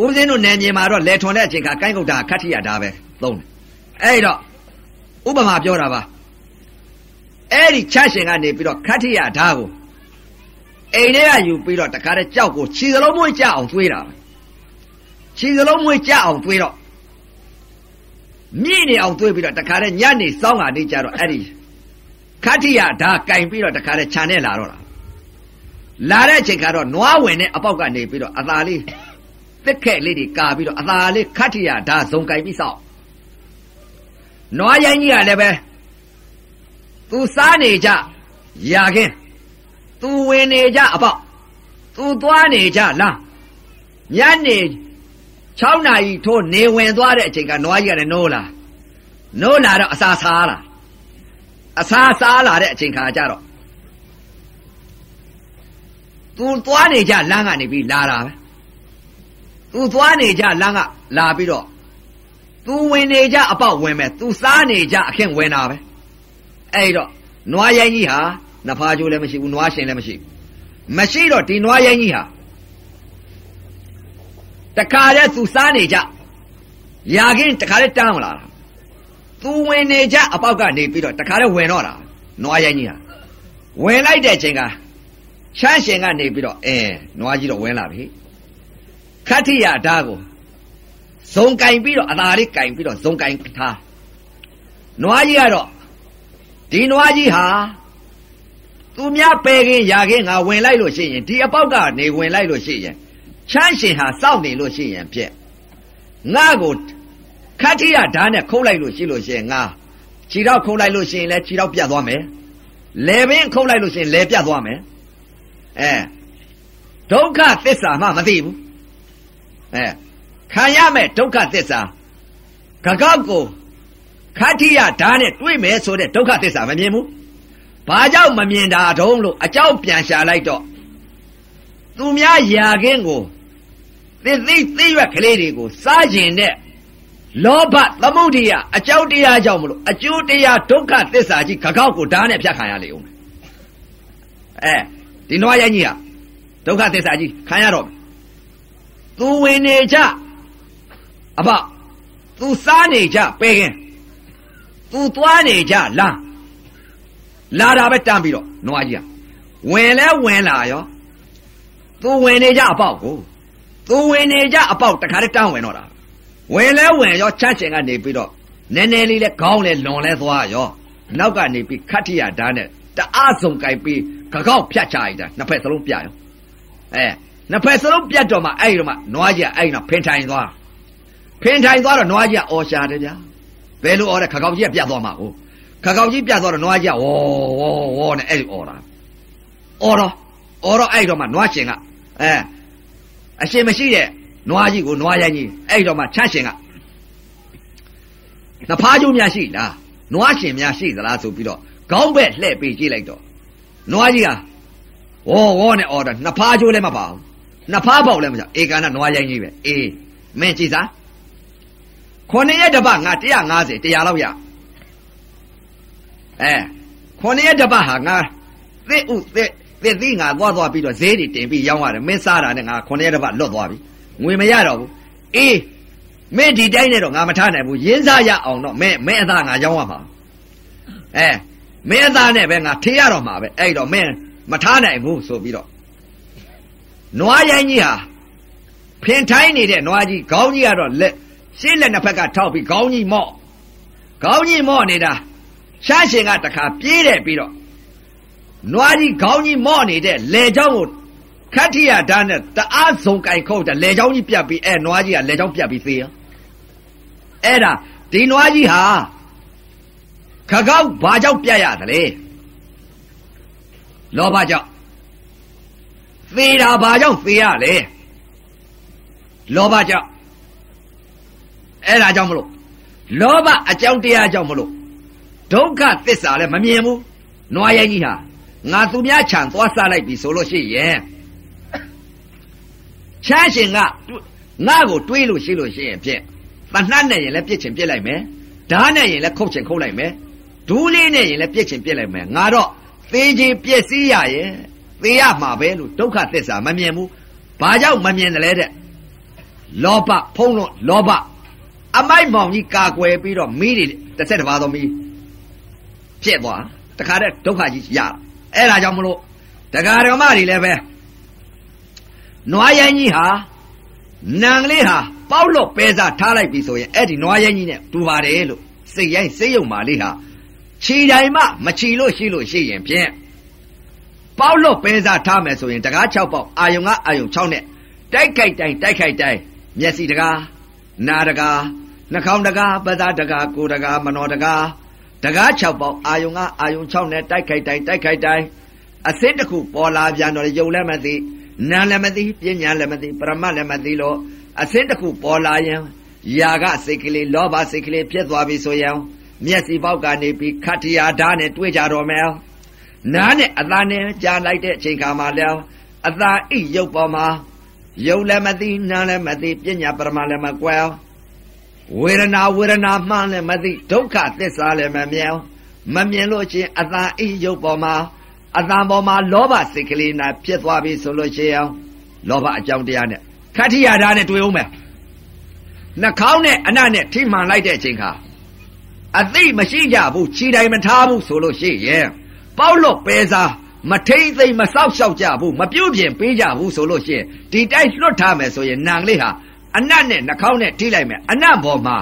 ဥပဇင်းတို့နယ်မြေမှာတော့လေထွန်တဲ့အချိန်ကကိုင်းကုတ်သားခတ်ထရတာပဲသုံးတယ်အဲ့တော့ဥပမာပြောတာပါ အဲ့ဒီချရှင်ကနေပြီးတော့ခတ်ထရဓာကိုအိမ်ထဲကယူပြီးတော့တခါတည်းကြောက်ကိုခြေစလုံးမွေးကြအောင်တွေးတာခြေစလုံးမွေးကြအောင်တွေးတော့မြင့်နေအောင်တွေးပြီးတော့တခါတည်းညနေစောင်းကနေကြတော့အဲ့ဒီခတ်ထရဓာကင်ပြီးတော့တခါတည်းခြံနဲ့လာတော့တာလာတဲ့အချိန်ကတော့နွားဝင်တဲ့အပေါက်ကနေပြီးတော့အသာလေးတက်ခက်လေးတွေကာပြီးတော့အသာလေးခတ်ထရဓာဇုံကင်ပြီးစောက်နွားရိုင်းကြီးကလည်းပဲ သူစားနေကြရာခင်းသူဝင်နေကြအပေါက်သူသွားနေကြလားညနေ6နာရီထိုးနေဝင်သွားတဲ့အချိန်ကနွားကြီးကလည်းနိုးလာနိုးလာတော့အစာစားလာအစာစားလာတဲ့အချိန်ခါကျတော့သူသွားနေကြလမ်းကနေပြီးလာတာပဲသူသွားနေကြလမ်းကလာပြီးတော့သူဝင်နေကြအပေါက်ဝင်မဲ့သူစားနေကြအခင်းဝင်တာပဲ အဲ့တော့နွားရိုင်းကြီးဟာနဖားကျိုးလည်းမရှိဘူးနွားရှင်လည်းမရှိဘူးမရှိတော့ဒီနွားရိုင်းကြီးဟာတခါတည်းသူစားနေကြရာခင်းတခါတည်းတန်းမလာတာသူဝင်နေကြအပေါက်ကနေပြီးတော့တခါတည်းဝင်တော့တာနွားရိုင်းကြီးဟာဝင်လိုက်တဲ့ချိန်ကချမ်းရှင်ကနေပြီးတော့အဲနွားကြီးတော့ဝင်လာပြီခတ္ထိယဓာကိုဇုံကင်ပြီးတော့အသာလေးကင်ပြီးတော့ဇုံကင်ထားနွားကြီးကတော့ ဒီနွားကြီးဟာသူများပယ်ခင်ရာခင်ငါဝင်လိုက်လို့ရှိရင်ဒီအပေါက်ကနေဝင်လိုက်လို့ရှိရင်ချမ်းရှင်ဟာစောင့်နေလို့ရှိရင်ပြက်ငါကိုခတ္ထိယဓာတ်နဲ့ခုတ်လိုက်လို့ရှိလို့ရှိရင်ငါခြေတော့ခုတ်လိုက်လို့ရှိရင်လည်းခြေတော့ပြတ်သွားမယ်လေပင်ခုတ်လိုက်လို့ရှိရင်လေပြတ်သွားမယ်အဲဒုက္ခသစ္စာမှမသိဘူးအဲခံရမယ်ဒုက္ခသစ္စာကကောက်ကို ခတ္ထိယဓာတ်နဲ့တွေ့မယ်ဆိုတဲ့ဒုက္ခသစ္စာမမြင်ဘူးဘာကြောင့်မမြင်တာတုံးလို့အကြောင်းပြန်ရှာလိုက်တော့သူများယာခင်းကိုသစ်သိသိရွက်ကလေးတွေကိုစားကျင်တဲ့လောဘသမုဒိယအကြောင်းတရားကြောင့်မလို့အကျိုးတရားဒုက္ခသစ္စာကြီးခကောက်ကိုဓာတ်နဲ့ဖြတ်ခံရလေဦးမယ်အဲဒီနွားရိုင်းကြီးဟာဒုက္ခသစ္စာကြီးခံရတော့သူဝင်နေကြအဘသူစားနေကြပဲခင် သူသွားနေကြလားလာတာပဲတန်းပြီးတော့နွားကြီးကဝင်လဲဝင်လာရောသူဝင်နေကြအပေါက်ကိုသူဝင်နေကြအပေါက်တခါတည်းတန်းဝင်တော့တာဝင်လဲဝင်ရောချမ်းချင်ကနေပြီးတော့နည်းနည်းလေးလဲခေါင်းလဲလွန်လဲသွားရောနောက်ကနေပြီးခတ်ထရဓာတ်နဲ့တအားစုံကြိုက်ပြီးကကောက်ဖြတ်ချလိုက်တာနှစ်ဖက်စလုံးပြရောအဲနှစ်ဖက်စလုံးပြတ်တော့မှအဲ့ဒီတော့မှနွားကြီးအဲ့ဒီတော့ဖင်ထိုင်သွားဖင်ထိုင်သွားတော့နွားကြီးအော်ရှာတယ်ဗျာ ဘယ်လိုအော်လဲခကောက်ကြီးကပြတ်သွားမှာကိုခကောက်ကြီးပြတ်သွားတော့နွားကြီးကဝေါ်ဝေါ်ဝေါ်နဲ့အဲ့ဒီအော်တာအော်တော့အော်တော့အဲ့တော့မှနွားရှင်ကအဲအရှင်မရှိတဲ့နွားကြီးကိုနွားရိုင်းကြီးအဲ့တော့မှချမ်းရှင်ကနဖားကျိုးများရှိလားနွားရှင်များရှိသလားဆိုပြီးတော့ခေါင်းဘက်လှည့်ပေးကြည့်လိုက်တော့နွားကြီးကဝေါ်ဝေါ်နဲ့အော်တာနဖားကျိုးလည်းမပါဘူးနဖားပေါက်လည်းမချဧကန်ကနွားရိုင်းကြီးပဲအေးမင်းကြည့်စား ခုနှစ်ရက်တပတ်ငါ150တရားလောက်ရအဲခုနှစ်ရက်တပတ်ဟာငါသစ်ဥသစ်သစ်သီးငါသွားသွားပြီးတော့ဈေးတွေတင်ပြီးရောင်းရတယ်မင်းစားတာနဲ့ငါခုနှစ်ရက်တပတ်လွတ်သွားပြီငွေမရတော့ဘူးအေးမင်းဒီတိုင်းနဲ့တော့ငါမထားနိုင်ဘူးရင်းစားရအောင်တော့မင်းမင်းအသားငါရောင်းရမှာအဲမင်းအသားနဲ့ပဲငါထေးရတော့မှာပဲအဲ့တော့မင်းမထားနိုင်ဘူးဆိုပြီးတော့နွားရိုင်းကြီးဟာဖင်ထိုင်းနေတဲ့နွားကြီးခေါင်းကြီးကတော့လက် ရှေ့လက်နှစ်ဖက်ကထောက်ပြီးခေါင်းကြီးမော့ခေါင်းကြီးမော့နေတာရှားရှင်ကတခါပြေးတယ်ပြီးတော့နွားကြီးခေါင်းကြီးမော့နေတဲ့လေချောင်းကိုခတ်ထရဓာတ်နဲ့တအားစုံကင်ခုတ်တယ်လေချောင်းကြီးပြတ်ပြီးအဲနွားကြီးကလေချောင်းပြတ်ပြီးသေးရောအဲ့ဒါဒီနွားကြီးဟာခကောက်ဘာကြောင့်ပြတ်ရသလဲလောဘကြောင့်သေတာဘာကြောင့်သေရလဲလောဘကြောင့် အဲ့ဒါကြောင့်မလို့လောဘအကြောင်းတရားကြောင့်မလို့ဒုက္ခသစ္စာလည်းမမြင်ဘူးနွားရိုင်းကြီးဟာငါသူများခြံသွားစားလိုက်ပြီဆိုလို့ရှိရင်ချမ်းရှင်ကငါ့ကိုတွေးလို့ရှိလို့ရှိရင်ဖြင့်တဏှတ်နဲ့ရင်လည်းပြစ်ချင်ပြစ်လိုက်မယ်ဓာတ်နဲ့ရင်လည်းခုတ်ချင်ခုတ်လိုက်မယ်ဒူးလေးနဲ့ရင်လည်းပြစ်ချင်ပြစ်လိုက်မယ်ငါတော့သေချင်ပြည့်စည်းရရဲ့သေရမှာပဲလို့ဒုက္ခသစ္စာမမြင်ဘူးဘာကြောင့်မမြင်တယ်လဲတဲ့လောဘဖုံးလို့လောဘ အမိုက်မောင်ကြီးကာကွယ်ပြီးတော့မိတွေတစ်ဆက်တစ်ပါးသောမိဖြစ်သွားတခါတည်းဒုက္ခကြီးရအဲ့ဒါကြောင့်မလို့တရားဓမ္မတွေလည်းပဲနွားရိုင်းကြီးဟာနံလေးဟာပေါက်လို့ပဲစားထားလိုက်ပြီဆိုရင်အဲ့ဒီနွားရိုင်းကြီးနဲ့တူပါတယ်လို့စိတ်ရိုင်းစိတ်ယုံမာလေးဟာခြီတိုင်မှမခြီလို့ရှိလို့ရှိရင်ဖြင့်ပေါက်လို့ပဲစားထားမယ်ဆိုရင်တကား6ပေါက်အာယုံကအာယုံ6နဲ့တိုက်ခိုက်တိုင်းတိုက်ခိုက်တိုင်းမျက်စိတကားနာတကား နှာခေါင်းတကားပဇာတကားကိုယ်တကားမနောတကားတကား6ပေါက်အာယုံကအာယုံ6နဲ့တိုက်ခိုက်တိုင်းတိုက်ခိုက်တိုင်းအစင်းတစ်ခုပေါ်လာပြန်တော့ယုံလည်းမသိနာလည်းမသိပညာလည်းမသိပရမတ်လည်းမသိလို့အစင်းတစ်ခုပေါ်လာရင်ຢာကစိတ်ကလေးလောဘစိတ်ကလေးဖြစ်သွားပြီဆိုရင်မျက်စိပေါက်ကနေပြီးခတ္တရာဓာတ်နဲ့တွေ့ကြတော့မယ်နားနဲ့အသာနဲ့ကြားလိုက်တဲ့အချိန်ခါမှာလည်းအသာအိရုပ်ပေါ်မှာယုံလည်းမသိနားလည်းမသိပညာပရမလည်းမကွယ် ဝေဒနာဝေဒနာမှန်းလည်းမသိဒုက္ခသစ္စာလည်းမမြင်မမြင်လို့ချင်းအသာအိရုပ်ပေါ်မှာအသာပေါ်မှာလောဘစိတ်ကလေးနာဖြစ်သွားပြီဆိုလို့ရှိရင်လောဘအကြောင်းတရားနဲ့ခတ္တိယဓာတ်နဲ့တွေ့အောင်မယ်နှာခေါင်းနဲ့အနတ်နဲ့ထိမှန်လိုက်တဲ့အချိန်ခါအသိမရှိကြဘူးခြေတိုင်မထားဘူးဆိုလို့ရှိရင်ပေါက်လို့ပဲစားမထိမ့်သိမ့်မဆောက်ရှောက်ကြဘူးမပြုတ်ပြင်ပေးကြဘူးဆိုလို့ရှိရင်ဒီတိုက်လွတ်ထားမယ်ဆိုရင်နံလေးဟာ အနတ်နဲ့နှာခေါင်းနဲ့ထိလိုက်မယ်အနတ်ဘော်မှာ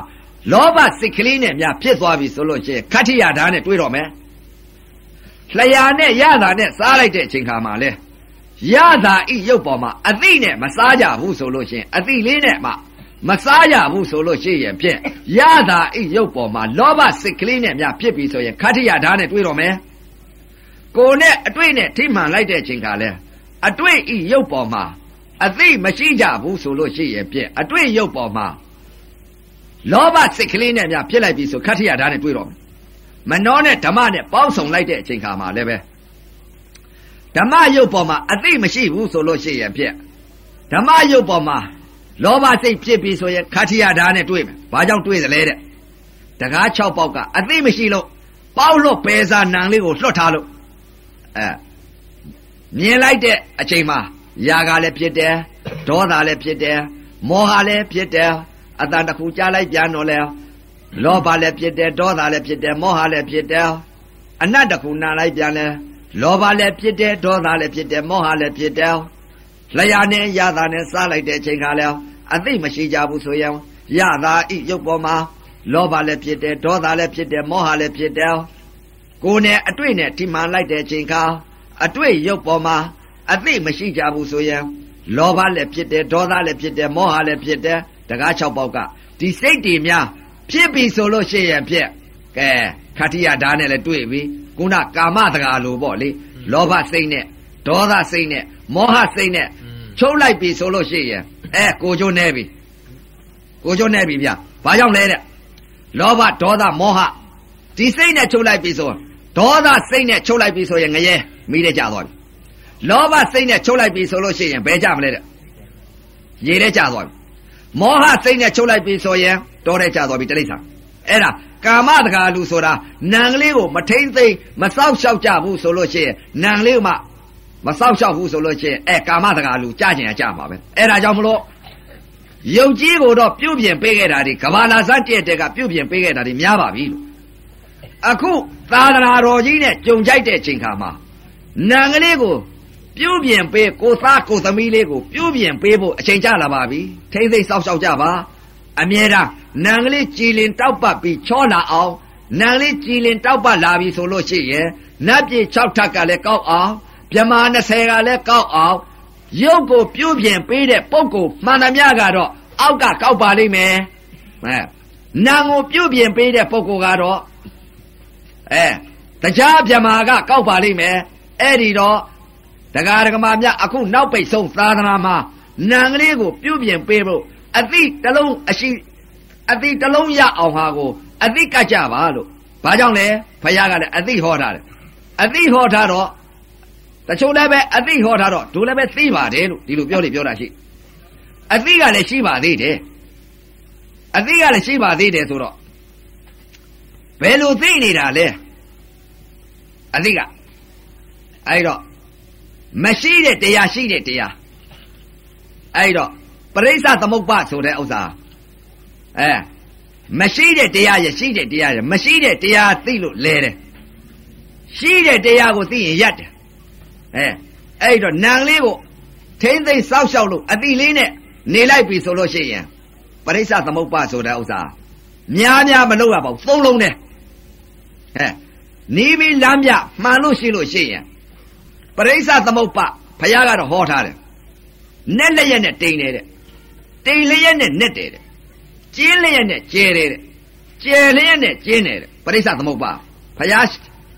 လောဘစိတ်ကလေးနဲ့များဖြစ်သွားပြီဆိုလို့ရှိရင်ခတ္တိယဓာတ်နဲ့တွေ့တော့မယ်လျာနဲ့ရတာနဲ့စားလိုက်တဲ့အချိန်ခါမှာလဲရတာဤရုပ်ပေါ်မှာအသိနဲ့မစားကြဘူးဆိုလို့ရှိရင်အသိလေးနဲ့မှမစားရဘူးဆိုလို့ရှိရင်ဖြင့်ရတာဤရုပ်ပေါ်မှာလောဘစိတ်ကလေးနဲ့များဖြစ်ပြီဆိုရင်ခတ္တိယဓာတ်နဲ့တွေ့တော့မယ်ကိုနဲ့အတွေ့နဲ့ထိမှန်လိုက်တဲ့အချိန်ခါလဲအတွေ့ဤရုပ်ပေါ်မှာ အသိမရှိကြဘူးဆိုလို့ရှိရင်ဖြင့်အတွေ့ရုပ်ပေါ်မှာလောဘစိတ်ကလေးနဲ့များဖြစ်လိုက်ပြီဆိုခတ္တိယဓာတ်နဲ့တွေ့တော့မယ်မနှောနဲ့ဓမ္မနဲ့ပေါင်းစုံလိုက်တဲ့အချိန်ခါမှာလည်းပဲဓမ္မယုတ်ပေါ်မှာအသိမရှိဘူးဆိုလို့ရှိရင်ဖြင့်ဓမ္မယုတ်ပေါ်မှာလောဘစိတ်ဖြစ်ပြီဆိုရင်ခတ္ထိယဓာတ်နဲ့တွေ့မယ်။ဘာကြောင့်တွေ့သလဲတဲ့။တကား6ပေါက်ကအသိမရှိလို့ပေါက်လို့ပဲစားနံလေးကိုလွတ်ထားလို့အဲမြင်လိုက်တဲ့အချိန်မှာ ຢာကလည်းဖြစ်တယ်ဒေါသလည်းဖြစ်တယ်မောဟလည်းဖြစ်တယ်အတန်တစ်ခုကြားလိုက်ပြန်တော့လဲလောဘလည်းဖြစ်တယ်ဒေါသလည်းဖြစ်တယ်မောဟလည်းဖြစ်တယ်အနတ်တစ်ခုနာလိုက်ပြန်လဲလောဘလည်းဖြစ်တယ်ဒေါသလည်းဖြစ်တယ်မောဟလည်းဖြစ်တယ်လျာနဲ့ရတာနဲ့စားလိုက်တဲ့အချိန်ခါလဲအသိမရှိကြဘူးဆိုရင်ရတာဤရုပ်ပေါ်မှာလောဘလည်းဖြစ်တယ်ဒေါသလည်းဖြစ်တယ်မောဟလည်းဖြစ်တယ်ကိုယ်နဲ့အတွေ့နဲ့ဒီမှန်လိုက်တဲ့အချိန်ခါအတွေ့ရုပ်ပေါ်မှာ အသိမရှိကြဘူးဆိုရင်လောဘလည်းဖြစ်တယ်ဒေါသလည်းဖြစ်တယ်မောဟလည်းဖြစ်တယ်တကား၆ပေါက်ကဒီစိတ်တွေများဖြစ်ပြီဆိုလို့ရှိရင်ဖြစ်ကဲခတ္တိယဓာတ်နဲ့လည်းတွေ့ပြီခုနကာမတကာလိုပေါ့လေလောဘစိတ်နဲ့ဒေါသစိတ်နဲ့မောဟစိတ်နဲ့ချုပ်လိုက်ပြီဆိုလို့ရှိရင်အဲကိုကျိုးနေပြီကိုကျိုးနေပြီဗျဘာကြောင့်လဲတဲ့လောဘဒေါသမောဟဒီစိတ်နဲ့ချုပ်လိုက်ပြီဆိုဒေါသစိတ်နဲ့ချုပ်လိုက်ပြီဆိုရင်ငရဲမိတဲ့ကြသွားပြီ လောဘစိတ်နဲ့ချုပ်လိုက်ပြီဆိုလို့ရှိရင်ဘယ်ကြမလဲတဲ့ရေတဲ့ကြသွားပြီမောဟစိတ်နဲ့ချုပ်လိုက်ပြီဆိုရင်တောတဲ့ကြသွားပြီတိရစ္ဆာန်အဲ့ဒါကာမတကာလူဆိုတာနံကလေးကိုမထိမ့်သိမ့်မစောက်ရှောက်ကြဘူးဆိုလို့ရှိရင်နံကလေးကမှမစောက်ရှောက်ဘူးဆိုလို့ရှိရင်အဲကာမတကာလူကြကျင်ရကြမှာပဲအဲ့ဒါကြောင့်မလို့ယုတ်ကြီးကိုတော့ပြုတ်ပြင်ပေးခဲ့တာဒီကဘာလာစတဲ့တဲ့ကပြုတ်ပြင်ပေးခဲ့တာဒီများပါပြီလို့အခုသာသနာတော်ကြီးနဲ့ကြုံကြိုက်တဲ့ချိန်ခါမှာနံကလေးကို ပြုတ်ပြင်ပေးကိုသားကိုသမီးလေးကိုပြုတ်ပြင်ပေးဖို့အချိန်ကျလာပါပြီထိမ့်သိမ့်စောက်ရှောက်ကြပါအမြဲတမ်းနံကလေးကြည်လင်တောက်ပတ်ပြီးချောလာအောင်နံလေးကြည်လင်တောက်ပတ်လာပြီဆိုလို့ရှိရင်နတ်ပြည်6ထပ်ကလည်းကောက်အောင်မြမာ20ကလည်းကောက်အောင်ရုပ်ကိုပြုတ်ပြင်ပေးတဲ့ပုံကိုမှန်သမျှကတော့အောက်ကကောက်ပါလိမ့်မယ်အဲနံကိုပြုတ်ပြင်ပေးတဲ့ပုံကိုကတော့အဲတရားမြမာကကောက်ပါလိမ့်မယ်အဲ့ဒီတော့ တရားဓမ္မမြအခုနောက်ပိတ်ဆုံးသာသနာမှာနံကလေးကိုပြုတ်ပြင်ပေးဖို့အသည့်တလုံးအရှိအသည့်တလုံးရအောင်ဟာကိုအသည့်ကကြပါလို့ဘာကြောင့်လဲဖခင်ကလည်းအသည့်ဟောထားတယ်အသည့်ဟောထားတော့တချို့လည်းပဲအသည့်ဟောထားတော့ဒုလည်းပဲသိပါတယ်လို့ဒီလိုပြောနေပြောတာရှိအသည့်ကလည်းရှိပါသေးတယ်အသည့်ကလည်းရှိပါသေးတယ်ဆိုတော့ဘယ်လိုသိနေတာလဲအသည့်ကအဲ့တော့ မရှိတဲ့တရားရှိတဲ့တရားအဲ့တော့ပရိစ္ဆသမုပ္ပါဆိုတဲ့ဥစ္စာအဲမရှိတဲ့တရားရရှိတဲ့တရားရမရှိတဲ့တရားသိလို့လဲတယ်ရှိတဲ့တရားကိုသိရင်ရက်တယ်အဲအဲ့တော့နံလေးကိုထိမ့်သိမ့်စောက်ရှောက်လို့အတိလေးနဲ့နေလိုက်ပြီဆိုလို့ရှိရင်ပရိစ္ဆသမုပ္ပါဆိုတဲ့ဥစ္စာများများမလုပ်ရပါဘူးသုံးလုံးနဲ့ဟဲ့နီးပြီးလမ်းပြမှန်လို့ရှိလို့ရှိရင် ပရိစ္ဆသမုပ္ပါဘုရားကတော့ဟောထားတယ်နဲ့လက်ရက်နဲ့တိန်နေတဲ့တိန်လျက်နဲ့နဲ့တယ်တဲ့ကျင်းလျက်နဲ့ကျဲတယ်တဲ့ကျဲလျက်နဲ့ကျင်းတယ်တဲ့ပရိစ္ဆသမုပ္ပါဖယား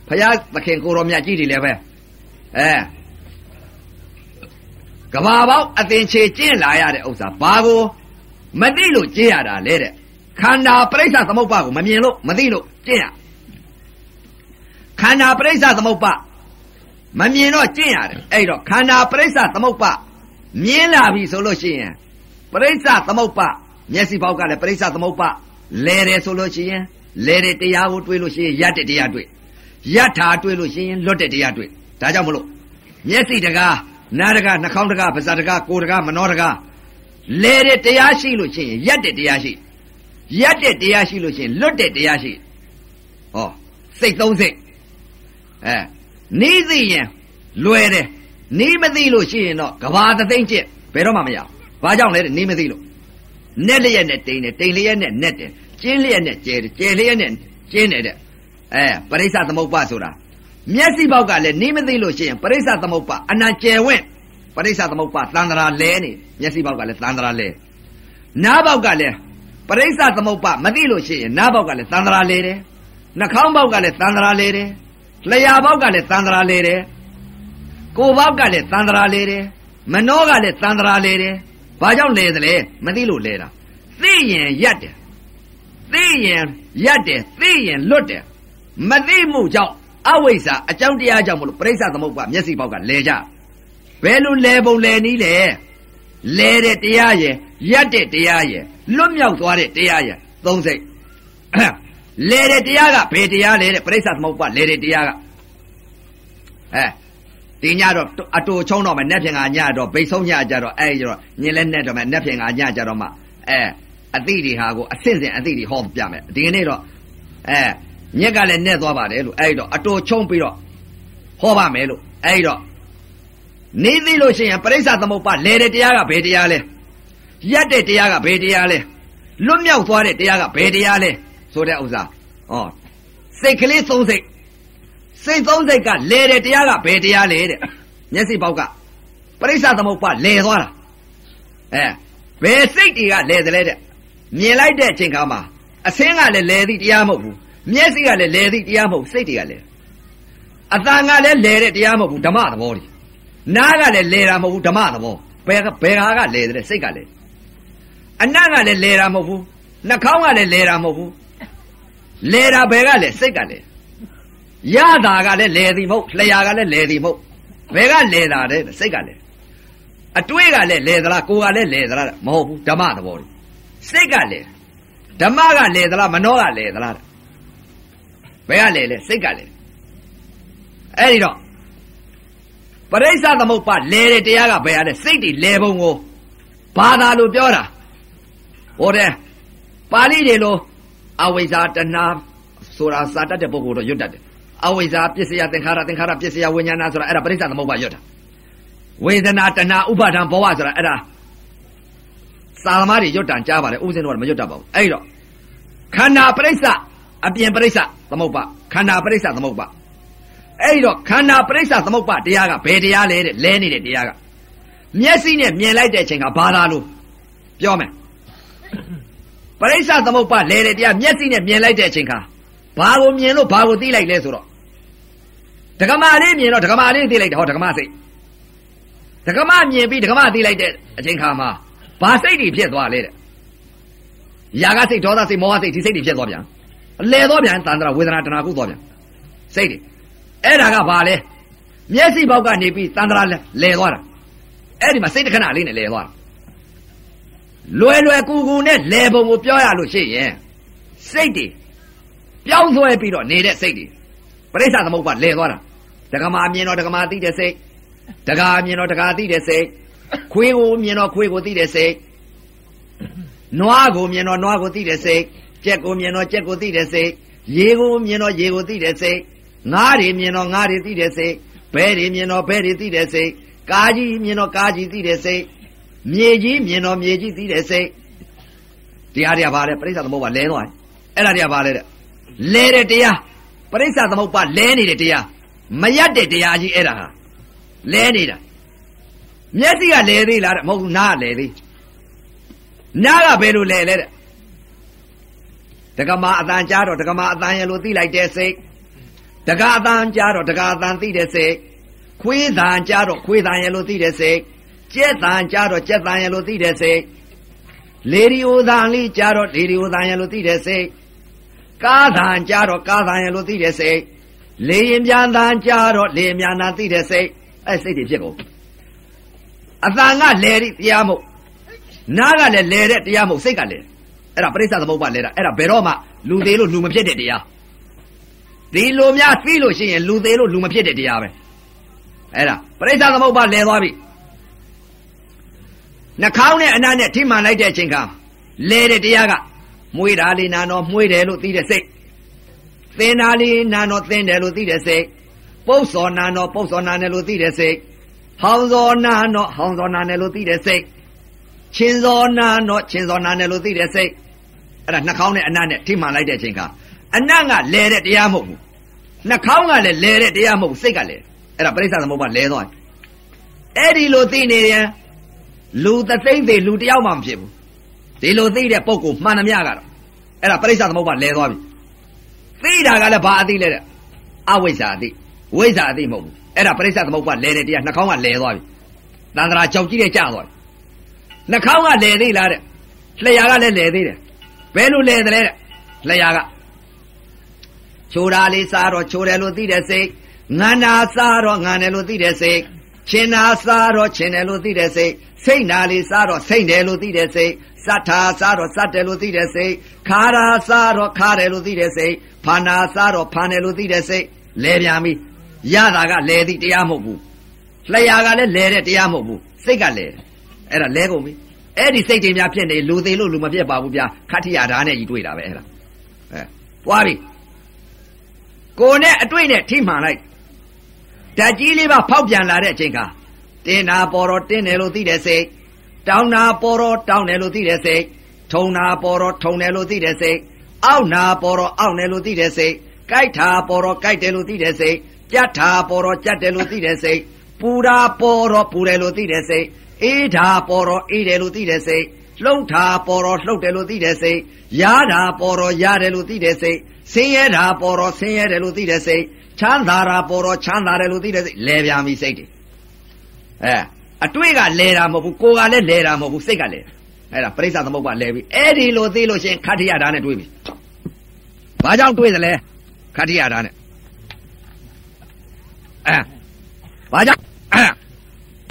ဖယားသခင်ကိုတော်မြတ်ကြီးတွေလည်းပဲအဲကဘာပေါက်အသင်ချေကျင်းလာရတဲ့ဥစ္စာဘာကိုမသိလို့ကျင်းရတာလေတဲ့ခန္ဓာပရိစ္ဆသမုပ္ပါကိုမမြင်လို့မသိလို့ကျင်းရခန္ဓာပရိစ္ဆသမုပ္ပါ မမြင်တော့ကျင့်ရတယ်အဲ့တော့ခန္ဓာပရိစ္ဆသမုပ္ပါမြင်လာပြီဆိုလို့ရှိရင်ပရိစ္ဆသမုပ္ပါမျက်စိပေါက်ကလည်းပရိစ္ဆသမုပ္ပါလဲတယ်ဆိုလို့ရှိရင်လဲတဲ့တရားကိုတွေးလို့ရှိရင်ရတဲ့တရားတွေးရထာတွေးလို့ရှိရင်လွတ်တဲ့တရားတွေးဒါကြောင့်မလို့မျက်စိတကားနားတကားနှာခေါင်းတကားပါးစပ်တကားကိုယ်တကားမနှောတကားလဲတဲ့တရားရှိလို့ရှိရင်ရတဲ့တရားရှိရတဲ့တရားရှိလို့ရှိရင်လွတ်တဲ့တရားရှိဟောစိတ်သုံးစိတ်အဲ နီးသိရင်လွယ်တယ်နီးမသိလို့ရှိရင်တော့ကဘာသသိမ့်ကျက်ဘယ်တော့မှမရဘူးဘာကြောင့်လဲနီးမသိလို့နက်လျက်နဲ့တိန်တယ်တိန်လျက်နဲ့နက်တယ်ကျင်းလျက်နဲ့ကျဲတယ်ကျဲလျက်နဲ့ကျင်းတယ်တဲ့အဲပရိစ္ဆသမုပ္ပါဆိုတာမျက်စိပေါက်ကလည်းနီးမသိလို့ရှိရင်ပရိစ္ဆသမုပ္ပါအနံကျဲဝင့်ပရိစ္ဆသမုပ္ပါသန္တရာလဲနေမျက်စိပေါက်ကလည်းသန္တရာလဲနားပေါက်ကလည်းပရိစ္ဆသမုပ္ပါမသိလို့ရှိရင်နားပေါက်ကလည်းသန္တရာလဲတယ်နှာခေါင်းပေါက်ကလည်းသန္တရာလဲတယ် လျှာပေါက်ကလည်းသန္တရာလဲတယ်ကိုယ်ပေါက်ကလည်းသန္တရာလဲတယ်မနှောကလည်းသန္တရာလဲတယ်ဘာကြောင့်လဲသလဲမသိလို့လဲတာသိရင်ရက်တယ်သိရင်ရက်တယ်သိရင်လွတ်တယ်မသိမှုကြောင့်အဝိဇ္ဇာအကြောင်းတရားကြောင့်မလို့ပြိဿသမုပ္ပါမျက်စိပေါက်ကလဲကြဘယ်လိုလဲပုံလဲနည်းလဲလဲတဲ့တရားရဲ့ရက်တဲ့တရားရဲ့လွတ်မြောက်သွားတဲ့တရားရဲ့သုံးစိတ် လဲတဲ့တရားကဘယ်တရားလဲတဲ့ပြိဿသမုပ္ပါလဲတဲ့တရားကအဲဒီညတော့အတူချုံတော့မယ်နက်ဖြင်ကညတော့ဘိတ်ဆုံးညကြတော့အဲ့ကျတော့ညင်လဲနဲ့တော့မယ်နက်ဖြင်ကညကြတော့မှအဲအသိတွေဟာကိုအဆင့်ဆင့်အသိတွေဟောပြမယ်ဒီကနေ့တော့အဲညက်ကလည်းနဲ့သွားပါတယ်လို့အဲ့တော့အတူချုံပြီးတော့ဟောပါမယ်လို့အဲ့တော့နေသိလို့ရှိရင်ပရိစ္ဆသမုပ္ပါလဲတဲ့တရားကဘယ်တရားလဲရက်တဲ့တရားကဘယ်တရားလဲလွတ်မြောက်သွားတဲ့တရားကဘယ်တရားလဲ ဆိုတဲ့ဥစ္စာဩစိတ်ကလေးသုံးစိတ်စိတ်သုံးစိတ်ကလဲတဲ့တရားကဘယ်တရားလဲတဲ့မျက်စိပေါက်ကပရိစ္ဆသမုပ္ပါလဲသွားတာအဲဘယ်စိတ်တွေကလဲတယ်လဲတဲ့မြင်လိုက်တဲ့အချိန်ခါမှာအစင်းကလည်းလဲသည်တရားမဟုတ်ဘူးမျက်စိကလည်းလဲသည်တရားမဟုတ်စိတ်တွေကလည်းအတန်ကလည်းလဲတဲ့တရားမဟုတ်ဘူးဓမ္မသဘောတွေနားကလည်းလဲတာမဟုတ်ဘူးဓမ္မသဘောဘယ်ဘယ်ဟာကလဲတယ်စိတ်ကလည်းအနံ့ကလည်းလဲတာမဟုတ်ဘူးနှာခေါင်းကလည်းလဲတာမဟုတ်ဘူး လဲတာဘယ်ကလဲစိတ်ကလဲရတာကလည်းလဲသည်မဟုတ်လျာကလည်းလဲသည်မဟုတ်ဘယ်ကလဲတာလဲစိတ်ကလဲအတွေးကလည်းလဲသလားကိုယ်ကလည်းလဲသလားမဟုတ်ဘူးဓမ္မသဘောတွေစိတ်ကလဲဓမ္မကလဲသလားမနောကလဲသလားဘယ်ကလဲလဲစိတ်ကလဲအဲ့ဒီတော့ပရိစ္ဆသမုပ္ပါလဲတဲ့တရားကဘယ်ရလဲစိတ်တွေလဲပုံကိုဘာသာလို့ပြောတာဟောတယ်ပါဠိတွေလို့ အဝိဇ္ဇာတဏှာဆိုတာစာတတ်တဲ့ပုဂ္ဂိုလ်တော့ရွတ်တတ်တယ်အဝိဇ္ဇာပစ္စယသင်္ခါရသင်္ခါရပစ္စယဝိညာဏဆိုတာအဲ့ဒါပရိစ္ဆသမုပ္ပါရွတ်တာဝေဒနာတဏှာဥပါဒံဘောဝဆိုတာအဲ့ဒါသာသမားတွေရွတ်တန်ကြားပါတယ်ဥစဉ်တော့မရွတ်တတ်ပါဘူးအဲ့တော့ခန္ဓာပရိစ္ဆအပြင်ပရိစ္ဆသမုပ္ပါခန္ဓာပရိစ္ဆသမုပ္ပါအဲ့တော့ခန္ဓာပရိစ္ဆသမုပ္ပါတရားကဘယ်တရားလဲတဲ့လဲနေတဲ့တရားကမျက်စိနဲ့မြင်လိုက်တဲ့အချိန်ကဘာသာလို့ပြောမယ် ပရိစ္ဆသမုပ္ပါလဲတဲ့တရားမျက်စိနဲ့မြင်လိုက်တဲ့အချိန်ခါဘာကိုမြင်လို့ဘာကိုသိလိုက်လဲဆိုတော့ဒကမာလေးမြင်တော့ဒကမာလေးသိလိုက်တယ်ဟောဒကမာစိတ်ဒကမမြင်ပြီးဒကမသိလိုက်တဲ့အချိန်ခါမှာဘာစိတ်တွေဖြစ်သွားလဲတဲ့။ຢာကစိတ်ဒေါသစိတ်မောဟစိတ်ဒီစိတ်တွေဖြစ်သွားပြန်။အလဲသွားပြန်တန်တရာဝေဒနာတဏှာကုသွားပြန်။စိတ်တွေအဲ့ဒါကဘာလဲ။မျက်စိဘောက်ကနေပြီးတန်တရာလဲလဲသွားတာ။အဲ့ဒီမှာစိတ်တစ်ခဏလေးနဲ့လဲသွားတာ လွယ်လွယ်ကူကူနဲ့လဲပုံကိုပြောရလို့ရှိရင်စိတ်တွေပြောင်းဆွဲပြီးတော့နေတဲ့စိတ်တွေပရိစ္ဆသမုပ္ပါလဲသွားတာဒကမာမြင်တော့ဒကမာသိတဲ့စိတ်ဒကာမြင်တော့ဒကာသိတဲ့စိတ်ခွေးကိုမြင်တော့ခွေးကိုသိတဲ့စိတ်နွားကိုမြင်တော့နွားကိုသိတဲ့စိတ်ကြက်ကိုမြင်တော့ကြက်ကိုသိတဲ့စိတ်ရေကိုမြင်တော့ရေကိုသိတဲ့စိတ်ငါးတွေမြင်တော့ငါးတွေသိတဲ့စိတ်ဘဲတွေမြင်တော့ဘဲတွေသိတဲ့စိတ်ကာကြီးမြင်တော့ကာကြီးသိတဲ့စိတ် မြေကြီးမြင်တော့မြေကြီးသိတဲ့စိတ်တရားတွေကဘာလဲပရိစ္ဆသမုပ္ပါလဲသွားတယ်အဲ့ဒါတွေကဘာလဲတဲ့လဲတဲ့တရားပရိစ္ဆသမုပ္ပါလဲနေတဲ့တရားမရက်တဲ့တရားကြီးအဲ့ဒါဟာလဲနေတာမျက်စိကလဲသေးလားတဲ့မဟုတ်ဘူးနားကလဲသေးနားကဘယ်လိုလဲလဲတဲ့တက္ကမအတန်ကြားတော့တက္ကမအတန်ရလို့သိလိုက်တဲ့စိတ်တက္ကအတန်ကြားတော့တက္ကအတန်သိတဲ့စိတ်ခွေးတန်ကြားတော့ခွေးတန်ရလို့သိတဲ့စိတ် ကြက်တန်ကြားတော့ကြက်တန်ရလို့သိတဲ့စိတ်လေဒီယိုတန်လေးကြားတော့လေဒီယိုတန်ရလို့သိတဲ့စိတ်ကားတန်ကြားတော့ကားတန်ရလို့သိတဲ့စိတ်လေရင်ပြန်တန်ကြားတော့လေရင်ပြန်တန်သိတဲ့စိတ်အဲ့စိတ်တွေဖြစ်ကုန်အတန်ကလဲတဲ့တရားမဟုတ်နားကလည်းလဲတဲ့တရားမဟုတ်စိတ်ကလည်းအဲ့ဒါပရိစ္ဆသမုပ္ပါလဲတာအဲ့ဒါဘယ်တော့မှလူသေးလို့လူမဖြစ်တဲ့တရားဒီလိုများသိလို့ရှိရင်လူသေးလို့လူမဖြစ်တဲ့တရားပဲအဲ့ဒါပရိစ္ဆသမုပ္ပါလဲသွားပြီ နှာခေါင်းနဲ့အနားနဲ့ထိမှန်လိုက်တဲ့အချိန်ကလဲတဲ့တရားကမွေးတာလေးနာတော့မွေးတယ်လို့သိတဲ့စိတ်သင်တာလေးနာတော့သင်တယ်လို့သိတဲ့စိတ်ပုတ်စော်နာတော့ပုတ်စော်နာတယ်လို့သိတဲ့စိတ်ဟောင်းစော်နာတော့ဟောင်းစော်နာတယ်လို့သိတဲ့စိတ်ချင်းစော်နာတော့ချင်းစော်နာတယ်လို့သိတဲ့စိတ်အဲ့ဒါနှာခေါင်းနဲ့အနံ့နဲ့ထိမှန်လိုက်တဲ့အချိန်ကအနံ့ကလဲတဲ့တရားမဟုတ်ဘူးနှာခေါင်းကလည်းလဲတဲ့တရားမဟုတ်ဘူးစိတ်ကလည်းအဲ့ဒါပရိစ္ဆသမုပ္ပါလဲသွားအဲ့ဒီလိုသိနေရင် လူသသိမ့်သေးလူတယောက်မှမဖြစ်ဘူးဒီလိုသိတဲ့ပုံကိုမှန်သမျှကတော့အဲ့ဒါပရိစ္ဆသမုပ္ပါလဲသွားပြီသိတာကလည်းဘာအသိလဲတဲ့အဝိဇ္ဇာအသိဝိဇ္ဇာအသိမဟုတ်ဘူးအဲ့ဒါပရိစ္ဆသမုပ္ပါလဲတဲ့တရားနှာခေါင်းကလဲသွားပြီတန်ត្រာကြောက်ကြည့်တဲ့ကြာသွားပြီနှာခေါင်းကလဲသေးလားတဲ့လျှာကလည်းလဲသေးတယ်ဘယ်လိုလဲတယ်လဲတဲ့လျှာကချိုးတာလေးစားတော့ချိုးတယ်လို့သိတဲ့စိတ်ငန္နာစားတော့ငန်တယ်လို့သိတဲ့စိတ် ချင်းနာစားတော့ချင်းတယ်လို့သိတဲ့စိတ်စိတ်နာလေးစားတော့စိတ်တယ်လို့သိတဲ့စိတ်စတ်ထာစားတော့စတ်တယ်လို့သိတဲ့စိတ်ခါရာစားတော့ခါတယ်လို့သိတဲ့စိတ်ဖာနာစားတော့ဖာတယ်လို့သိတဲ့စိတ်လဲပြန်ပြီရတာကလဲသည်တရားမဟုတ်ဘူးလျှာကလည်းလဲတဲ့တရားမဟုတ်ဘူးစိတ်ကလဲအဲ့ဒါလဲကုန်ပြီအဲ့ဒီစိတ်တွေများဖြစ်နေလူသေးလို့လူမဖြစ်ပါဘူးဗျာခတ္ထိယာဓာနဲ့ကြီးတွေ့တာပဲအဲ့ဒါအဲပွားပြီကိုနဲ့အတွေ့နဲ့ထိမှန်လိုက် ဓာတ်ကြီးလေးပါဖောက်ပြန်လာတဲ့အချိန်ကတင်းနာပေါ်တော့တင်းတယ်လို့သိတဲ့စိတ်တောင်းနာပေါ်တော့တောင်းတယ်လို့သိတဲ့စိတ်ထုံနာပေါ်တော့ထုံတယ်လို့သိတဲ့စိတ်အောက်နာပေါ်တော့အောက်တယ်လို့သိတဲ့စိတ်ကြိုက်တာပေါ်တော့ကြိုက်တယ်လို့သိတဲ့စိတ်ကြက်တာပေါ်တော့ကြက်တယ်လို့သိတဲ့စိတ်ပူတာပေါ်တော့ပူတယ်လို့သိတဲ့စိတ်အေးတာပေါ်တော့အေးတယ်လို့သိတဲ့စိတ်လှုပ်တာပေါ်တော့လှုပ်တယ်လို့သိတဲ့စိတ်ရားတာပေါ်တော့ရတယ်လို့သိတဲ့စိတ်ဆင်းရဲတာပေါ်တော့ဆင်းရဲတယ်လို့သိတဲ့စိတ် ချမ်းသာတာပေါ်တော့ချမ်းသာတယ်လို့သိတဲ့စိတ်လဲပြန်ပြီစိတ်တွေအဲအတွေ့ကလဲတာမဟုတ်ဘူးကိုယ်ကလည်းလဲတာမဟုတ်ဘူးစိတ်ကလဲအဲ့ဒါပရိစ္ဆသမုပ္ပါလဲပြီအဲ့ဒီလိုသိလို့ရှရင်ခတ္ထိယဓာတ်နဲ့တွေးပြီဘာကြောင့်တွေးသလဲခတ္ထိယဓာတ်နဲ့အဲဘာကြောင့်အဲ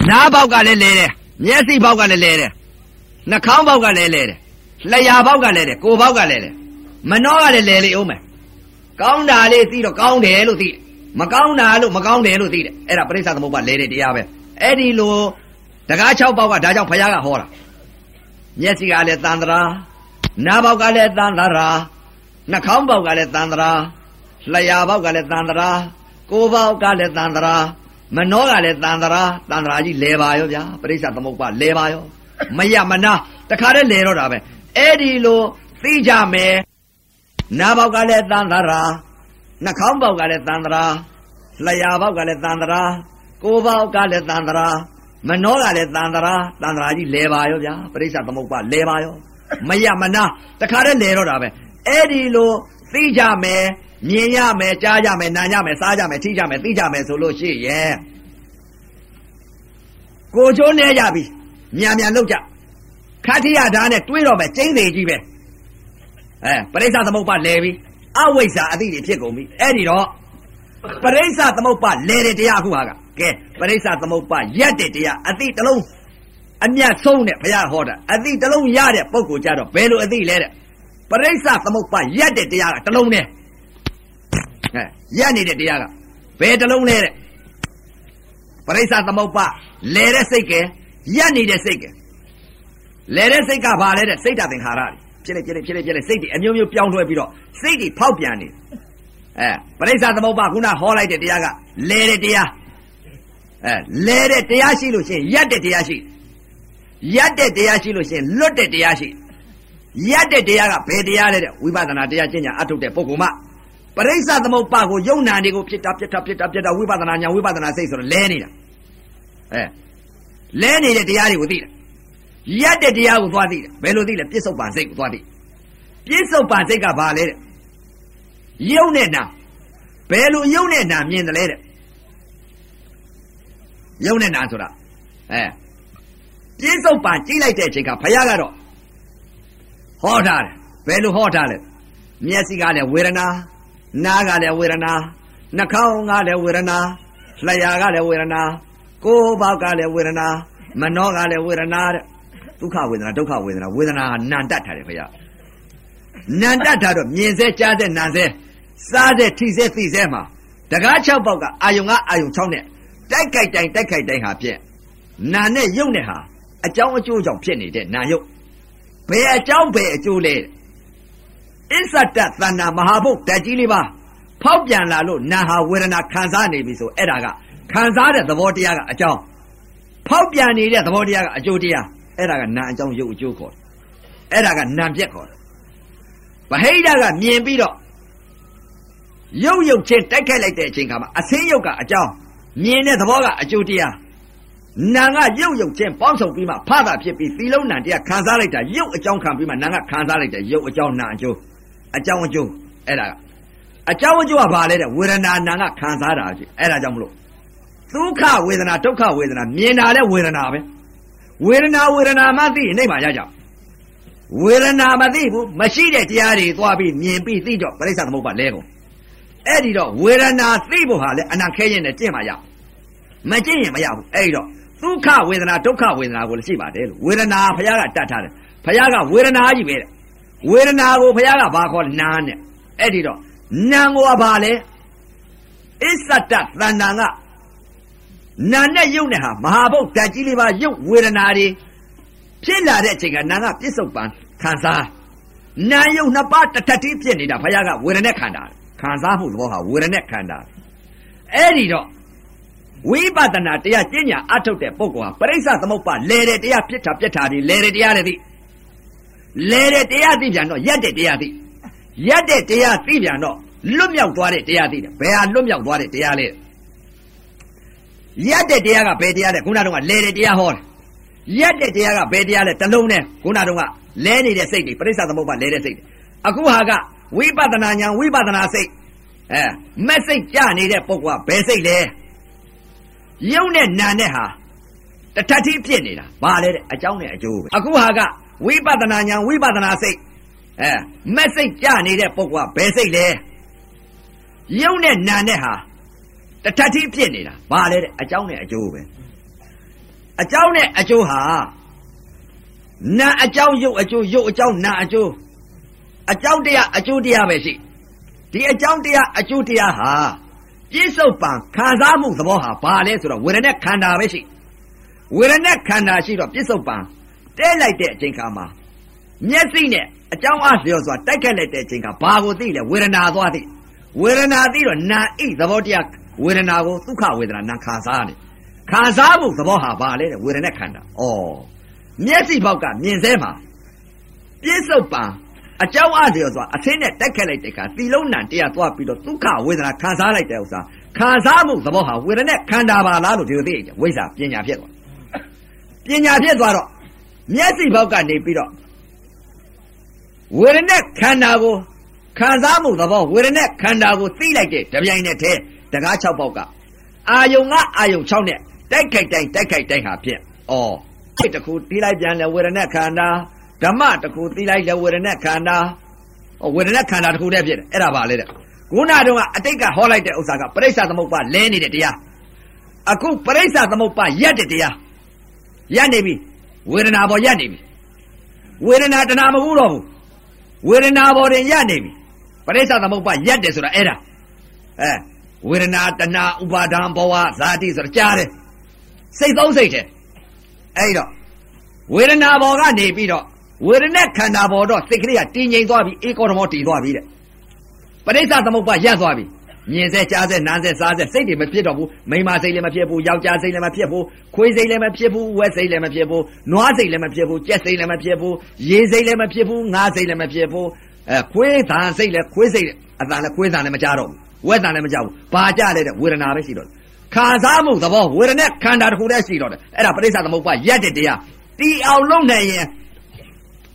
နားပေါက်ကလည်းလဲတယ်မျက်စိပေါက်ကလည်းလဲတယ်နှာခေါင်းပေါက်ကလည်းလဲတယ်လျှာပေါက်ကလည်းလဲတယ်ကိုယ်ပေါက်ကလည်းလဲမနှောကလည်းလဲလေအောင်မယ် ကောင်းတာလေးသိတော့ကောင်းတယ်လို့သိတယ်မကောင်းတာလို့မကောင်းတယ်လို့သိတယ်အဲ့ဒါပရိစ္ဆသမုပ္ပါလဲတဲ့တရားပဲအဲ့ဒီလိုတကား၆ပေါက်ကဒါကြောင့်ဘုရားကဟောတာမျက်စိကလည်းသန္တရာနားပေါက်ကလည်းသန္တရာနှာခေါင်းပေါက်ကလည်းသန္တရာလျှာပေါက်ကလည်းသန္တရာကိုယ်ပေါက်ကလည်းသန္တရာမနောကလည်းသန္တရာသန္တရာကြီးလဲပါရောဗျာပရိစ္ဆသမုပ္ပါလဲပါရောမရမနာတခါတည်းလဲတော့တာပဲအဲ့ဒီလိုသိကြမယ် နားပေါက်ကလည်းသံသရာနှာခေါင်းပေါက်ကလည်းသံသရာလျှာပေါက်ကလည်းသံသရာကိုယ်ပေါက်ကလည်းသံသရာမနောကလည်းသံသရာသံသရာကြီးလဲပါရောဗျာပရိစ္ဆသမုပ္ပါလဲပါရောမရမနာတခါတည်းလဲတော့တာပဲအဲ့ဒီလိုသိကြမယ်မြင်ရမယ်ကြားရမယ်နားရမယ်စားကြမယ်ထိကြမယ်သိကြမယ်ဆိုလို့ရှိရင်ကိုချိုးနေရပြီမြန်မြန်လောက်ကြခတ်တိရဓာတ်နဲ့တွေးတော့မယ်ကျင်းသေးကြီးပဲ အဲပရိစ္ဆသမုပ္ပါလဲပြီအဝိဇ္ဇာအတိတွေဖြစ်ကုန်ပြီအဲ့ဒီတော့ပရိစ္ဆသမုပ္ပါလဲတဲ့တရားအခုဟာကကဲပရိစ္ဆသမုပ္ပါရက်တဲ့တရားအတိတလုံးအမျက်ဆုံးတဲ့ဘုရားဟောတာအတိတလုံးရတဲ့ပုဂ္ဂိုလ်ကြတော့ဘယ်လိုအတိလဲတဲ့ပရိစ္ဆသမုပ္ပါရက်တဲ့တရားကတလုံးနဲ့ဟဲ့ရက်နေတဲ့တရားကဘယ်တလုံးလဲတဲ့ပရိစ္ဆသမုပ္ပါလဲတဲ့စိတ်ကဲရက်နေတဲ့စိတ်ကဲလဲတဲ့စိတ်ကဘာလဲတဲ့စိတ်တသင်္ခါရတွေ ဖြစ်လေဖြစ်လေဖြစ်လေဖြစ်လေစိတ်တွေအမျိုးမျိုးပြောင်းလဲပြီးတော့စိတ်တွေဖောက်ပြန်နေအဲပရိစ္ဆသမုပ္ပါခုနဟောလိုက်တဲ့တရားကလဲတဲ့တရားအဲလဲတဲ့တရားရှိလို့ရှိရင်ရက်တဲ့တရားရှိရက်တဲ့တရားရှိလို့ရှိရင်လွတ်တဲ့တရားရှိရက်တဲ့တရားကဘယ်တရားလဲတဲ့ဝိပဿနာတရားကျင့်ကြံအထုတ်တဲ့ပုဂ္ဂိုလ်မှပရိစ္ဆသမုပ္ပါကိုယုံနာတွေကိုဖြစ်တာဖြစ်တာဖြစ်တာဖြစ်တာဝိပဿနာညာဝိပဿနာစိတ်ဆိုတော့လဲနေတာအဲလဲနေတဲ့တရားတွေကိုသိတာ ရက်တဲ့တရားကိုသွားသိတယ်ဘယ်လိုသိလဲပြစ္ဆုတ်ပန်စိတ်ကိုသွားသိပြစ္ဆုတ်ပန်စိတ်ကဘာလဲတဲ့ယုံနဲ့နာဘယ်လိုယုံနဲ့နာမြင်တယ်လဲတဲ့ယုံနဲ့နာဆိုတာအဲပြစ္ဆုတ်ပန်ကြည့်လိုက်တဲ့အချိန်ကဘုရားကတော့ဟောထားတယ်ဘယ်လိုဟောထားလဲမျက်စိကလည်းဝေဒနာနားကလည်းဝေဒနာနှာခေါင်းကလည်းဝေဒနာလျှာကလည်းဝေဒနာကိုယ်ဘောက်ကလည်းဝေဒနာမနှောကလည်းဝေဒနာတဲ့ ဒုက္ခဝေဒနာဒုက္ခဝေဒနာဝေဒနာဟာနံတတ်ထားတယ်ဘုရားနံတတ်ထားတော့မြင်စေကြားစေနာစေစားစေထိစေသိစေမှာတကား6ပေါက်ကအာယုံကအာယုံ6နဲ့တိုက်ကြိုက်တိုင်းတိုက်ကြိုက်တိုင်းဟာဖြင့်နာနဲ့ယုံနဲ့ဟာအကြောင်းအကျိုးကြောင့်ဖြစ်နေတဲ့နာယုတ်ဘယ်အကြောင်းဘယ်အကျိုးလဲအစ္ဆတသန္တာမဟာဘုတ်ဓာတ်ကြီးလေးပါဖောက်ပြန်လာလို့နာဟာဝေဒနာခံစားနေပြီဆိုအဲ့ဒါကခံစားတဲ့သဘောတရားကအကြောင်းဖောက်ပြန်နေတဲ့သဘောတရားကအကျိုးတရား အဲ့ဒါကနာအကြောင်းရုပ်အကျိုးခေါ်တယ်အဲ့ဒါကနာပြက်ခေါ်တယ်ဗဟိတကမြင်ပြီးတော့ရုပ်ရုပ်ချင်းတိုက်ခိုက်လိုက်တဲ့အချိန်ကမှအစင်းရုပ်ကအကြောင်းမြင်တဲ့သဘောကအကျိုးတရားနာကရုပ်ရုပ်ချင်းပေါင်းစုံပြီးမှဖတာဖြစ်ပြီးသီလုံးနံတရားခံစားလိုက်တာရုပ်အကြောင်းခံပြီးမှနာကခံစားလိုက်တဲ့ရုပ်အကြောင်းနာအကျိုးအကြောင်းအကျိုးအဲ့ဒါအကြောင်းအကျိုးကဘာလဲတဲ့ဝေဒနာနာကခံစားတာကြီးအဲ့ဒါကြောင့်မလို့ဒုက္ခဝေဒနာဒုက္ခဝေဒနာမြင်တာလဲဝေဒနာပဲ ဝေဒနာဝေဒနာမှသိရင်အိမ်မှာရကြဝေဒနာမသိဘူးမရှိတဲ့တရားတွေသွားပြီးမြင်ပြီးသိတော့ပရိစ္ဆသမုပ္ပါလဲကုန်အဲ့ဒီတော့ဝေဒနာသိဖို့ဟာလဲအနာခဲရင်နဲ့ကျင့်မှရမကျင့်ရင်မရဘူးအဲ့ဒီတော့ဒုက္ခဝေဒနာဒုက္ခဝေဒနာကိုလည်းရှိပါတယ်လို့ဝေဒနာဘုရားကတတ်ထားတယ်ဘုရားကဝေဒနာကြီးပဲတဲ့ဝေဒနာကိုဘုရားကဘာခေါ်နာနဲ့အဲ့ဒီတော့နာကိုကဘာလဲအစ္ဆတသန္တာက နာနဲ့ယုတ်နဲ့ဟာမဟာဘုတ်ဓာတ်ကြီးလေးပါယုတ်ဝေဒနာတွေဖြစ်လာတဲ့အချိန်ကနာကပြစ္ဆုတ်ပန်ခံစားနာယုတ်နှစ်ပါးတထတိဖြစ်နေတာဘုရားကဝေဒနဲ့ခန္ဓာခံစားမှုသဘောဟာဝေဒနဲ့ခန္ဓာအဲ့ဒီတော့ဝိပဿနာတရားကျင့်ညာအထုတ်တဲ့ပုဂ္ဂိုလ်ဟာပရိစ္ဆသမုပ္ပါလဲတဲ့တရားပြစ်တာပြစ်တာဒီလဲတဲ့တရားတွေသိလဲတဲ့တရားသိပြန်တော့ရက်တဲ့တရားသိရက်တဲ့တရားသိပြန်တော့လွတ်မြောက်သွားတဲ့တရားသိတယ်ဘယ်ဟာလွတ်မြောက်သွားတဲ့တရားလဲ ရက်တဲ့တရားကဘယ်တရားလဲခုနကတော့လဲတဲ့တရားဟောတယ်ရက်တဲ့တရားကဘယ်တရားလဲတလုံးနဲ့ခုနကတော့လဲနေတဲ့စိတ်တွေပရိစ္ဆသမုပ္ပါလဲတဲ့စိတ်အခုဟာကဝိပဿနာညာဝိပဿနာစိတ်အဲမက်စိတ်ကြနေတဲ့ပုဂ္ဂိုလ်ကဘယ်စိတ်လဲယုံနဲ့နာနဲ့ဟာတထတိဖြစ်နေတာဘာလဲတဲ့အကြောင်းနဲ့အကျိုးပဲအခုဟာကဝိပဿနာဉာဏ်ဝိပဿနာစိတ်အဲမက်စိတ်ကြနေတဲ့ပုဂ္ဂိုလ်ကဘယ်စိတ်လဲယုံနဲ့နာနဲ့ဟာ တထတိဖြစ်နေတာဘာလဲတဲ့အကြောင်းနဲ့အကျိုးပဲအကြောင်းနဲ့အကျိုးဟာနာအကြောင်းယုတ်အကျိုးယုတ်အကြောင်းနာအကျိုးအကြောင်းတရားအကျိုးတရားပဲရှိဒီအကြောင်းတရားအကျိုးတရားဟာပြစ္ဆုတ်ပံခံစားမှုသဘောဟာဘာလဲဆိုတော့ဝေဒနာခန္ဓာပဲရှိဝေဒနာခန္ဓာရှိတော့ပြစ္ဆုတ်ပံတဲလိုက်တဲ့အချိန်ခါမှာမျက်စိနဲ့အကြောင်းအားလျော်စွာတိုက်ခတ်လိုက်တဲ့အချိန်ကဘာကိုသိလဲဝေဒနာသွားသိဝေဒနာသိတော့နာဣသဘောတရား ဝေဒနာကိုဒုက္ခဝေဒနာနာခံစားနေခံစားမှုသဘောဟာဘာလဲတဲ့ဝေဒနာခန္ဓာဩမျက်စိဘောက်ကမြင်စဲမှာပြစ္ဆုတ်ပံအကြောင်းအားလျော်စွာအသင်းနဲ့တိုက်ခတ်လိုက်တဲ့အခါသီလုံးနံတရားသွားပြီးတော့ဒုက္ခဝေဒနာခံစားလိုက်တဲ့ဥစ္စာခံစားမှုသဘောဟာဝေဒနာခန္ဓာပါလားလို့ဒီလိုသိကြဝိဇ္ဇာပညာဖြစ်သွားပညာဖြစ်သွားတော့မျက်စိဘောက်ကနေပြီးတော့ဝေဒနာခန္ဓာကိုခံစားမှုသဘောဝေဒနာခန္ဓာကိုသိလိုက်တဲ့တပြိုင်နက်တည်း တကား6ပေါက်ကအာယုံကအာယုံ6နဲ့တိုက်ခိုက်တိုင်းတိုက်ခိုက်တိုင်းဟာဖြစ်ဩစိတ်တစ်ခုတီးလိုက်ပြန်လဲဝေဒနာခန္ဓာဓမ္မတစ်ခုတီးလိုက်လဲဝေဒနာခန္ဓာဩဝေဒနာခန္ဓာတစ်ခုတည်းဖြစ်တယ်အဲ့ဒါပါလေတဲ့ခုနတုန်းကအတိတ်ကဟောလိုက်တဲ့ဥစ္စာကပရိစ္ဆသမုပ္ပါလဲနေတဲ့တရားအခုပရိစ္ဆသမုပ္ပါရက်တဲ့တရားရက်နေပြီဝေဒနာပေါ်ရက်နေပြီဝေဒနာတဏမဟုတ်တော့ဘူးဝေဒနာပေါ်တင်ရက်နေပြီပရိစ္ဆသမုပ္ပါရက်တယ်ဆိုတာအဲ့ဒါအဲ ဝေဒနာတဏဥပါဒံဘဝဇာတိဆိုတာကြားတယ်စိတ်သုံးစိတ်တယ်အဲ့တော့ဝေဒနာဘောကနေပြီးတော့ဝေဒနာခန္ဓာဘောတော့စိတ်ကလေးကတည်ငြိမ်သွားပြီအေကောဓမောတည်သွားပြီတဲ့ပရိစ္ဆသမုပ္ပါရပ်သွားပြီမြင်စေကြားစေနားစေစားစေစိတ်တွေမဖြစ်တော့ဘူးမိန်းမစိတ်လည်းမဖြစ်ဘူးယောက်ျားစိတ်လည်းမဖြစ်ဘူးခွေးစိတ်လည်းမဖြစ်ဘူးဝက်စိတ်လည်းမဖြစ်ဘူးနွားစိတ်လည်းမဖြစ်ဘူးကြက်စိတ်လည်းမဖြစ်ဘူးရေစိတ်လည်းမဖြစ်ဘူးငါးစိတ်လည်းမဖြစ်ဘူးအဲခွေးသံစိတ်လည်းခွေးစိတ်အတန်လည်းခွေးသံလည်းမကြတော့ဘူး ဝက်သံလည်းမကြဘူးဘာကြလဲတဲ့ဝေဒနာပဲရှိတော့ခံစားမှုသဘောဝေဒနာခန္ဓာတစ်ခုတည်းရှိတော့တယ်အဲ့ဒါပရိစ္ဆသမုပ္ပါရက်တဲ့တရားတီအောင်လုံးနိုင်ရင်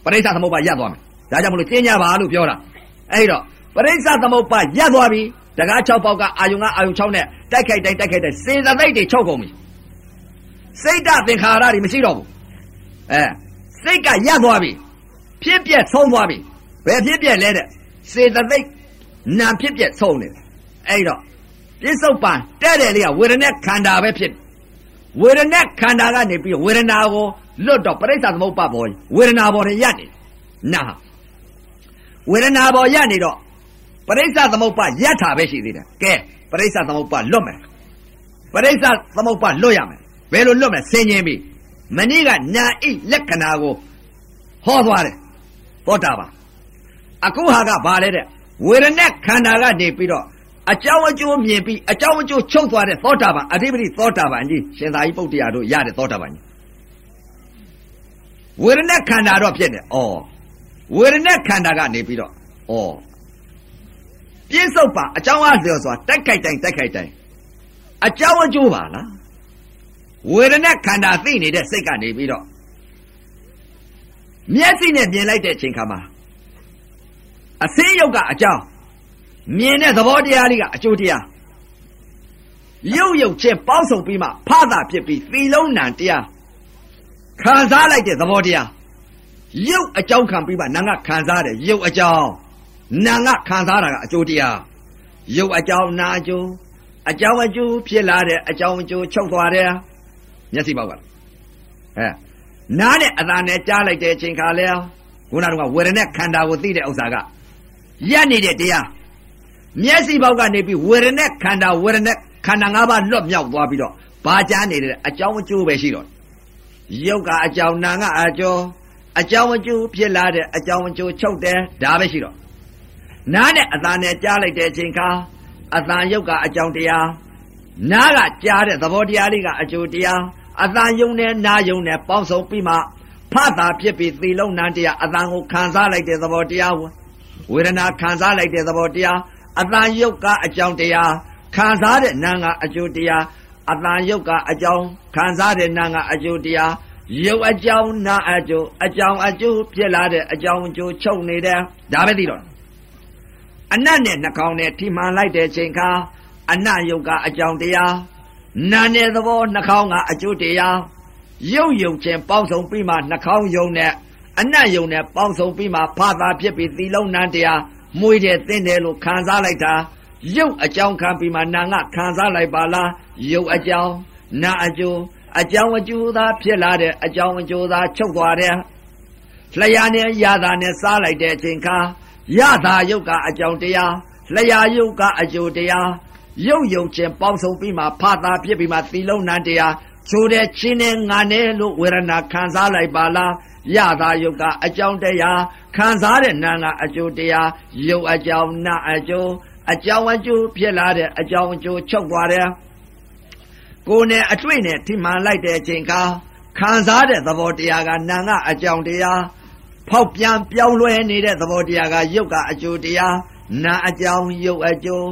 ပရိစ္ဆသမုပ္ပါရက်သွားမယ်ဒါကြောင့်မလို့ကျင်းကြပါလို့ပြောတာအဲ့တော့ပရိစ္ဆသမုပ္ပါရက်သွားပြီတကား6ပေါက်ကအာယုံကအာယုံ6နဲ့တိုက်ခိုက်တိုင်းတိုက်ခိုက်တိုင်းစေတသိက်တွေချုပ်ကုန်ပြီစိတ်တသင်္ခါရတွေမရှိတော့ဘူးအဲစိတ်ကရက်သွားပြီဖြစ်ပြက်ဆုံးသွားပြီဘယ်ဖြစ်ပြက်လဲတဲ့စေတသိက်နာဖြစ်ပြက်ဆုံးနေတယ် အဲ့တော့ပြစ္ဆုတ်ပံတဲ့တယ်လေးကဝေဒနာခန္ဓာပဲဖြစ်ဝေဒနာခန္ဓာကနေပြီးဝေဒနာကိုလွတ်တော့ပရိစ္ဆသမုပ္ပါဘောဝေဒနာဘောတွေရက်နေနာဝေဒနာဘောရက်နေတော့ပရိစ္ဆသမုပ္ပါယထာပဲရှိသေးတယ်ကဲပရိစ္ဆသမုပ္ပါလွတ်မယ်ပရိစ္ဆသမုပ္ပါလွတ်ရမယ်ဘယ်လိုလွတ်မလဲဆင်ញင်ပြီမနေ့ကနာဣလက္ခဏာကိုဟောသွားတယ်သောတာပန်အခုဟာကဘာလဲတဲ့ဝေဒနာခန္ဓာကနေပြီးတော့ အကြောင်းအကျိုးမြင်ပြီးအကြောင်းအကျိုးချုပ်သွားတဲ့သောတာပန်အဓိပတိသောတာပန်ကြီးရှင်သာရိပုတ္တရာတို့ရတဲ့သောတာပန်ကြီးဝေဒနာခန္ဓာတော့ဖြစ်နေဩဝေဒနာခန္ဓာကနေပြီးတော့ဩပြင်းစုပ်ပါအကြောင်းအားလျော်စွာတိုက်ခိုက်တိုင်းတိုက်ခိုက်တိုင်းအကြောင်းအကျိုးပါလားဝေဒနာခန္ဓာသိနေတဲ့စိတ်ကနေပြီးတော့မျက်စိနဲ့မြင်လိုက်တဲ့အချိန်ခါမှာအစင်းရုပ်ကအကြောင်း မြင်တဲ့သဘောတရားလေးကအကျိုးတရားရုပ်ရုပ်ချင်းပေါင်းစုံပြီးမှဖသဖြစ်ပြီးသီလုံးနံတရားခံစားလိုက်တဲ့သဘောတရားရုပ်အကြောင်းခံပြီးမှနာငါခံစားတယ်ရုပ်အကြောင်းနာငါခံစားတာကအကျိုးတရားရုပ်အကြောင်းနာအကျိုးအကြောင်းအကျိုးဖြစ်လာတဲ့အကြောင်းအကျိုးချုပ်သွားတယ်မျက်စိပေါက်ကအဲနားနဲ့အသာနဲ့ကြားလိုက်တဲ့အချိန်ခါလဲခုနကဝေဒနာခန္ဓာကိုသိတဲ့ဥစ္စာကရက်နေတဲ့တရား မျက်စိပေါက်ကနေပြီးဝေဒနာခန္ဓာဝေဒနာခန္ဓာ၅ပါးလွတ်မြောက်သွားပြီးတော့ဘာကြားနေတဲ့အကြောင်းအကျိုးပဲရှိတော့ရုပ်ကအကြောင်းနာကအကျိုးအကြောင်းအကျိုးဖြစ်လာတဲ့အကြောင်းအကျိုးချုပ်တယ်ဒါပဲရှိတော့နားနဲ့အသာနဲ့ကြားလိုက်တဲ့အချိန်ခါအသာရုပ်ကအကြောင်းတရားနားကကြားတဲ့သဘောတရားလေးကအကျိုးတရားအသာယုံနဲ့နာယုံနဲ့ပေါင်းစုံပြီးမှဖတာဖြစ်ပြီးသီလုံးနံတရားအသာကိုခံစားလိုက်တဲ့သဘောတရားဝေဒနာခံစားလိုက်တဲ့သဘောတရား အတန်ယုတ်ကအကြောင်းတရားခံစားတဲ့နာကအကျိုးတရားအတန်ယုတ်ကအကြောင်းခံစားတဲ့နာကအကျိုးတရားရုပ်အကြောင်းနာအကျိုးအကြောင်းအကျိုးဖြစ်လာတဲ့အကြောင်းအကျိုးချုပ်နေတယ်ဒါပဲသိတော့အနတ်နဲ့နှာခေါင်းနဲ့ထိမှန်လိုက်တဲ့ချိန်ခါအနတ်ယုတ်ကအကြောင်းတရားနာနဲ့သဘောနှာခေါင်းကအကျိုးတရားရုပ်ယုံချင်းပေါင်းစုံပြီးမှနှာခေါင်းယုံနဲ့အနတ်ယုံနဲ့ပေါင်းစုံပြီးမှဖာသာဖြစ်ပြီးသီလုံးနန်းတရား မွေးတယ်သင်တယ်လို့ခံစားလိုက်တာရုပ်အကြောင်းခံပြီးမှနာငါခံစားလိုက်ပါလားရုပ်အကြောင်းနာအကျိုးအကြောင်းအကျိုးသာဖြစ်လာတဲ့အကြောင်းအကျိုးသာချုပ်သွားတယ်လျှာနဲ့ရတာနဲ့စားလိုက်တဲ့အချိန်ခါရတာယုတ်ကအကြောင်းတရားလျှာယုတ်ကအကျိုးတရားရုပ်ယုံခြင်းပေါင်းစုံပြီးမှဖာသာဖြစ်ပြီးမှသီလုံးနန်းတရား ချိုးတဲ့ချင်းနဲ့ငါနဲ့လို့ဝေဒနာခံစားလိုက်ပါလားရတာယုတ်ကအကြောင်းတရားခံစားတဲ့နာကအကျိုးတရားယုတ်အကြောင်းနာအကျိုးအကြောင်းအကျိုးဖြစ်လာတဲ့အကြောင်းအကျိုးချုပ်သွားတယ်ကိုယ်နဲ့အတွေ့နဲ့ထိမှန်လိုက်တဲ့အချိန်ကခံစားတဲ့သဘောတရားကနာကအကြောင်းတရားဖောက်ပြန်ပြောင်းလဲနေတဲ့သဘောတရားကယုတ်ကအကျိုးတရားနာအကြောင်းယုတ်အကျိုး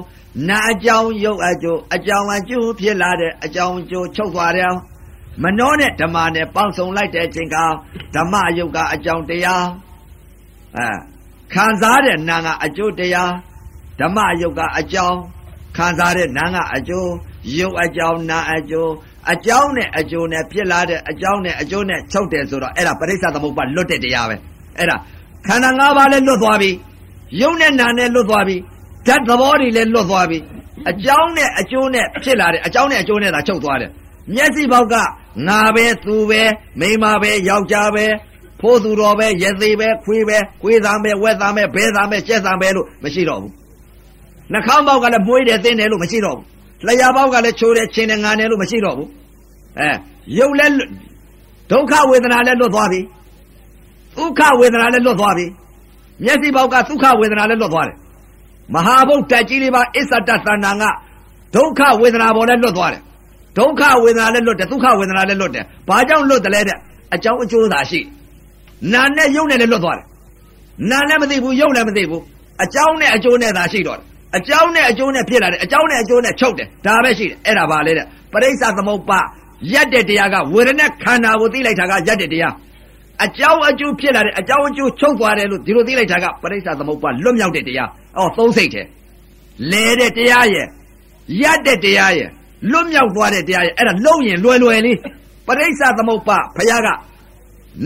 နာအကြောင်းယုတ်အကျိုးအကြောင်းအကျိုးဖြစ်လာတဲ့အကြောင်းအကျိုးချုပ်သွားတယ်မနှောနဲ့ဓမ္မနဲ့ပေါင်းစုံလိုက်တဲ့အချိန်ကဓမ္မယုတ်ကအကြောင်းတရားအဲခံစားတဲ့နာကအကျိုးတရားဓမ္မယုတ်ကအကြောင်းခံစားတဲ့နာကအကျိုးယုတ်အကြောင်းနာအကျိုးအကြောင်းနဲ့အကျိုးနဲ့ဖြစ်လာတဲ့အကြောင်းနဲ့အကျိုးနဲ့ချုပ်တယ်ဆိုတော့အဲ့ဒါပရိစ္ဆသမုပ္ပါလွတ်တဲ့တရားပဲအဲ့ဒါခန္ဓာ၅ပါးလည်းလွတ်သွားပြီယုတ်နဲ့နာနဲ့လွတ်သွားပြီ ဓာတ်သဘောတွေလည်းလွတ်သွားပြီအကြောင်းနဲ့အကျိုးနဲ့ဖြစ်လာတဲ့အကြောင်းနဲ့အကျိုးနဲ့သာချုပ်သွားတယ်မျက်စိပေါက်ကငါပဲသူပဲမိမပဲယောက်ျားပဲဖိုးသူတော်ပဲရသေးပဲခွေးပဲခွေးသားပဲဝက်သားပဲဘဲသားပဲကျက်သားပဲလို့မရှိတော့ဘူးနှာခေါင်းပေါက်ကလည်းမွေးတယ်သင်းတယ်လို့မရှိတော့ဘူးလျှာပေါက်ကလည်းချိုးတယ်ချင်းတယ်ငါတယ်လို့မရှိတော့ဘူးအဲရုပ်လည်းဒုက္ခဝေဒနာလည်းလွတ်သွားပြီဒုက္ခဝေဒနာလည်းလွတ်သွားပြီမျက်စိပေါက်ကဒုက္ခဝေဒနာလည်းလွတ်သွားတယ် မဟာဘုတ်တက်ကြီးလေးပါအစ္ဆတသန္တာကဒုက္ခဝေဒနာပေါ်လည်းလွတ်သွားတယ်ဒုက္ခဝေဒနာလည်းလွတ်တယ်ဒုက္ခဝေဒနာလည်းလွတ်တယ်ဘာကြောင့်လွတ်တယ်လဲတဲ့အကြောင်းအကျိုးသာရှိနာနဲ့ယုံနဲ့လည်းလွတ်သွားတယ်နာလည်းမသိဘူးယုံလည်းမသိဘူးအကြောင်းနဲ့အကျိုးနဲ့သာရှိတော့တယ်အကြောင်းနဲ့အကျိုးနဲ့ဖြစ်လာတယ်အကြောင်းနဲ့အကျိုးနဲ့ချုပ်တယ်ဒါပဲရှိတယ်အဲ့ဒါပါလေတဲ့ပရိစ္ဆသမုပ္ပါရက်တဲ့တရားကဝေဒနာခန္ဓာကိုသိလိုက်တာကရက်တဲ့တရားအကြောင်းအကျိုးဖြစ်လာတယ်အကြောင်းအကျိုးချုပ်သွားတယ်လို့ဒီလိုသိလိုက်တာကပရိစ္ဆသမုပ္ပါလွတ်မြောက်တဲ့တရား အော်သုံးစိတ်တယ်လဲတဲ့တရားရဲ့ရက်တဲ့တရားရဲ့လွတ်မြောက်သွားတဲ့တရားရဲ့အဲ့ဒါလုံရင်လွယ်လွယ်လေးပရိစ္ဆသမုပ္ပါဘုရားက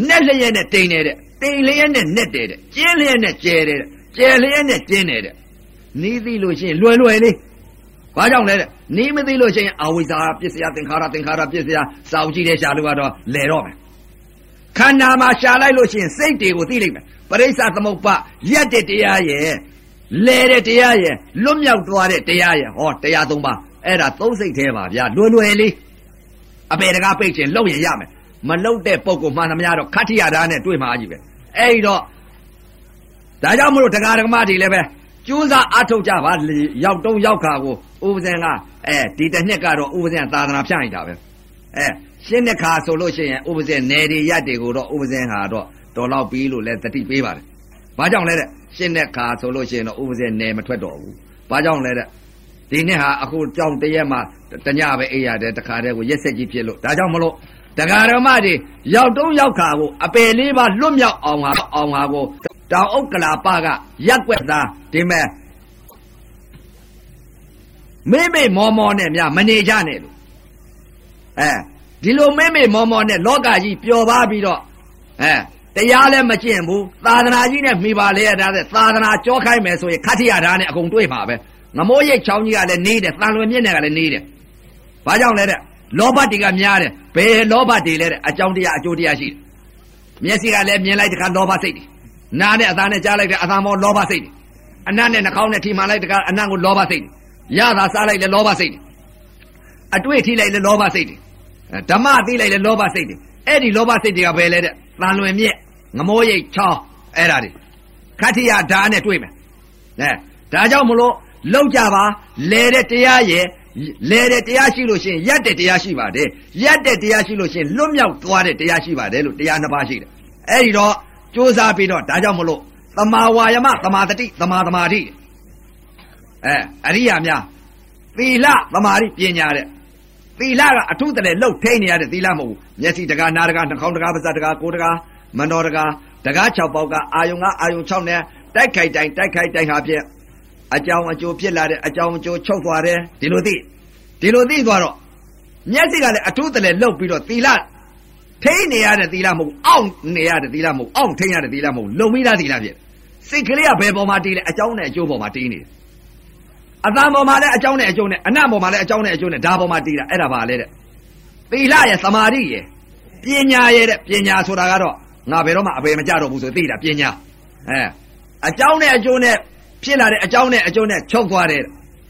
နဲ့လျက်နဲ့တိန်နေတဲ့တိန်လျက်နဲ့နဲ့တဲ့ကျင်းလျက်နဲ့ကျဲတဲ့ကျဲလျက်နဲ့ကျင်းနေတဲ့နီးသိလို့ရှိရင်လွယ်လွယ်လေးဘာကြောင့်လဲတဲ့နီးမသိလို့ရှိရင်အဝိဇ္ဇာပစ္စယသင်္ခါရသင်္ခါရပစ္စယစာအုပ်ကြည့်တဲ့ရှာလို့ကတော့လဲတော့မယ်ခန္ဓာမှာရှာလိုက်လို့ရှိရင်စိတ်တွေကိုသိလိမ့်မယ်ပရိစ္ဆသမုပ္ပါရက်တဲ့တရားရဲ့ လဲတဲ့တရားရဲ့လွတ်မြောက်သွားတဲ့တရားရဲ့ဟောတရားသုံးပါအဲ့ဒါသုံးစိတ်သေးပါဗျာလွယ်လွယ်လေးအပေတကားပိတ်ခြင်းလောက်ရင်ရမယ်မလောက်တဲ့ပုံကိုမှန်သမျှတော့ခတ္ထိရတာနဲ့တွေ့မှာကြီးပဲအဲ့တော့ဒါကြောင့်မလို့တရားဓမ္မတွေလည်းပဲကျိုးစားအထုတ်ကြပါရောက်တုံးရောက်ခါကိုဥပဇင်ကအဲဒီတစ်နှစ်ကတော့ဥပဇင်သာသနာဖြန့်နေတာပဲအဲရှင်းတဲ့ခါဆိုလို့ရှိရင်ဥပဇင်နယ်တွေရက်တွေကိုတော့ဥပဇင်ဟာတော့တော်တော့ပြီးလို့လဲတတိပေးပါတယ်ဘာကြောင့်လဲတဲ့ ရှင်းတဲ့ခါဆိုလို့ရှိရင်တော့ဥပဇင်နယ်မထွက်တော့ဘူးဘာကြောင့်လဲတဲ့ဒီနှစ်ဟာအခုကြောင်တရက်မှတညပဲအေးရတယ်တခါတည်းကိုရက်ဆက်ကြီးဖြစ်လို့ဒါကြောင့်မလို့တရားဓမ္မတွေရောက်တုံးရောက်ခါကိုအပယ်လေးပါလွတ်မြောက်အောင်ဟာအောင်ဟာကိုတောင်ဥက္ကလာပကရက်ွက်သားဒီမဲ့မေမေမောမောနဲ့များမနေကြနဲ့လို့အဲဒီလိုမေမေမောမောနဲ့လောကကြီးပျော်ပါပြီးတော့အဲ တရားလည်းမကျင့်ဘူးသာသနာကြီးနဲ့မိပါလေရတာတဲ့သာသနာကြောခိုင်းမယ်ဆိုရင်ခတ္ထိယဓာတ်နဲ့အကုန်တွေ့ပါပဲငမိုးရိတ်ချောင်းကြီးကလည်းနေတယ်တန်လွင်မြင့်နဲ့ကလည်းနေတယ်ဘာကြောင့်လဲတဲ့လောဘတွေကများတယ်ဘယ်လောဘတွေလဲတဲ့အကြောင်းတရားအကျိုးတရားရှိတယ်မျက်စိကလည်းမြင်လိုက်တခါလောဘစိတ်တယ်နားနဲ့အသားနဲ့ကြားလိုက်တဲ့အသားမောလောဘစိတ်တယ်အနတ်နဲ့နှာခေါင်းနဲ့ထိမှန်လိုက်တခါအနတ်ကိုလောဘစိတ်တယ်ရတာစားလိုက်လဲလောဘစိတ်တယ်အတွေ့ထိလိုက်လဲလောဘစိတ်တယ်ဓမ္မသိလိုက်လဲလောဘစိတ်တယ်အဲ့ဒီလောဘစိတ်တွေကဘယ်လဲတဲ့တန်လွင်မြက် ငမိုးရိတ်ချောင်းအဲ့ဒါတွေခတ္ထိယဓာတ်နဲ့တွေ့မယ်အဲဒါကြောင့်မလို့လောက်ကြပါလဲတဲ့တရားရဲ့လဲတဲ့တရားရှိလို့ရှိရင်ရက်တဲ့တရားရှိပါတယ်ရက်တဲ့တရားရှိလို့ရှိရင်လွတ်မြောက်သွားတဲ့တရားရှိပါတယ်လို့တရားနှစ်ပါးရှိတယ်အဲ့ဒီတော့ကြိုးစားပြီးတော့ဒါကြောင့်မလို့သမာဝါယမသမာတတိသမာသမာဓိအဲအရိယာများသီလသမာဓိပညာတဲ့သီလကအထုတလည်းလှုပ်ထိန်နေရတဲ့သီလမဟုတ်ဘူးမျက်စိတကားနားတကားနှာခေါင်းတကားပါးစပ်တကားကိုယ်တကား မနောတကားတကား6ပေါက်ကအာယုံကအာယုံ6နဲ့တိုက်ခိုက်တိုင်းတိုက်ခိုက်တိုင်းဟာဖြင့်အကြောင်းအကျိုးဖြစ်လာတဲ့အကြောင်းအကျိုးချုပ်သွားတယ်ဒီလိုသိဒီလိုသိသွားတော့မျက်စိကလည်းအထုတလည်းလှုပ်ပြီးတော့သီလထိနေရတဲ့သီလမဟုတ်အောင့်နေရတဲ့သီလမဟုတ်အောင့်ထိရတဲ့သီလမဟုတ်လုံမိသားသီလဖြစ်စိတ်ကလေးကဘယ်ပေါ်မှာတည်လဲအကြောင်းနဲ့အကျိုးပေါ်မှာတည်နေတယ်အတန်ပေါ်မှာလည်းအကြောင်းနဲ့အကျိုးနဲ့အနတ်ပေါ်မှာလည်းအကြောင်းနဲ့အကျိုးနဲ့ဒါပေါ်မှာတည်တာအဲ့ဒါပါလေတဲ့သီလရဲ့သမာဓိရဲ့ပညာရဲ့တဲ့ပညာဆိုတာကတော့ ငါဘယ်တော့မှအပေမကြတော့ဘူးဆိုသိတာပညာအဲအကြောင်းနဲ့အကျိုးနဲ့ဖြစ်လာတဲ့အကြောင်းနဲ့အကျိုးနဲ့ချုပ်သွားတယ်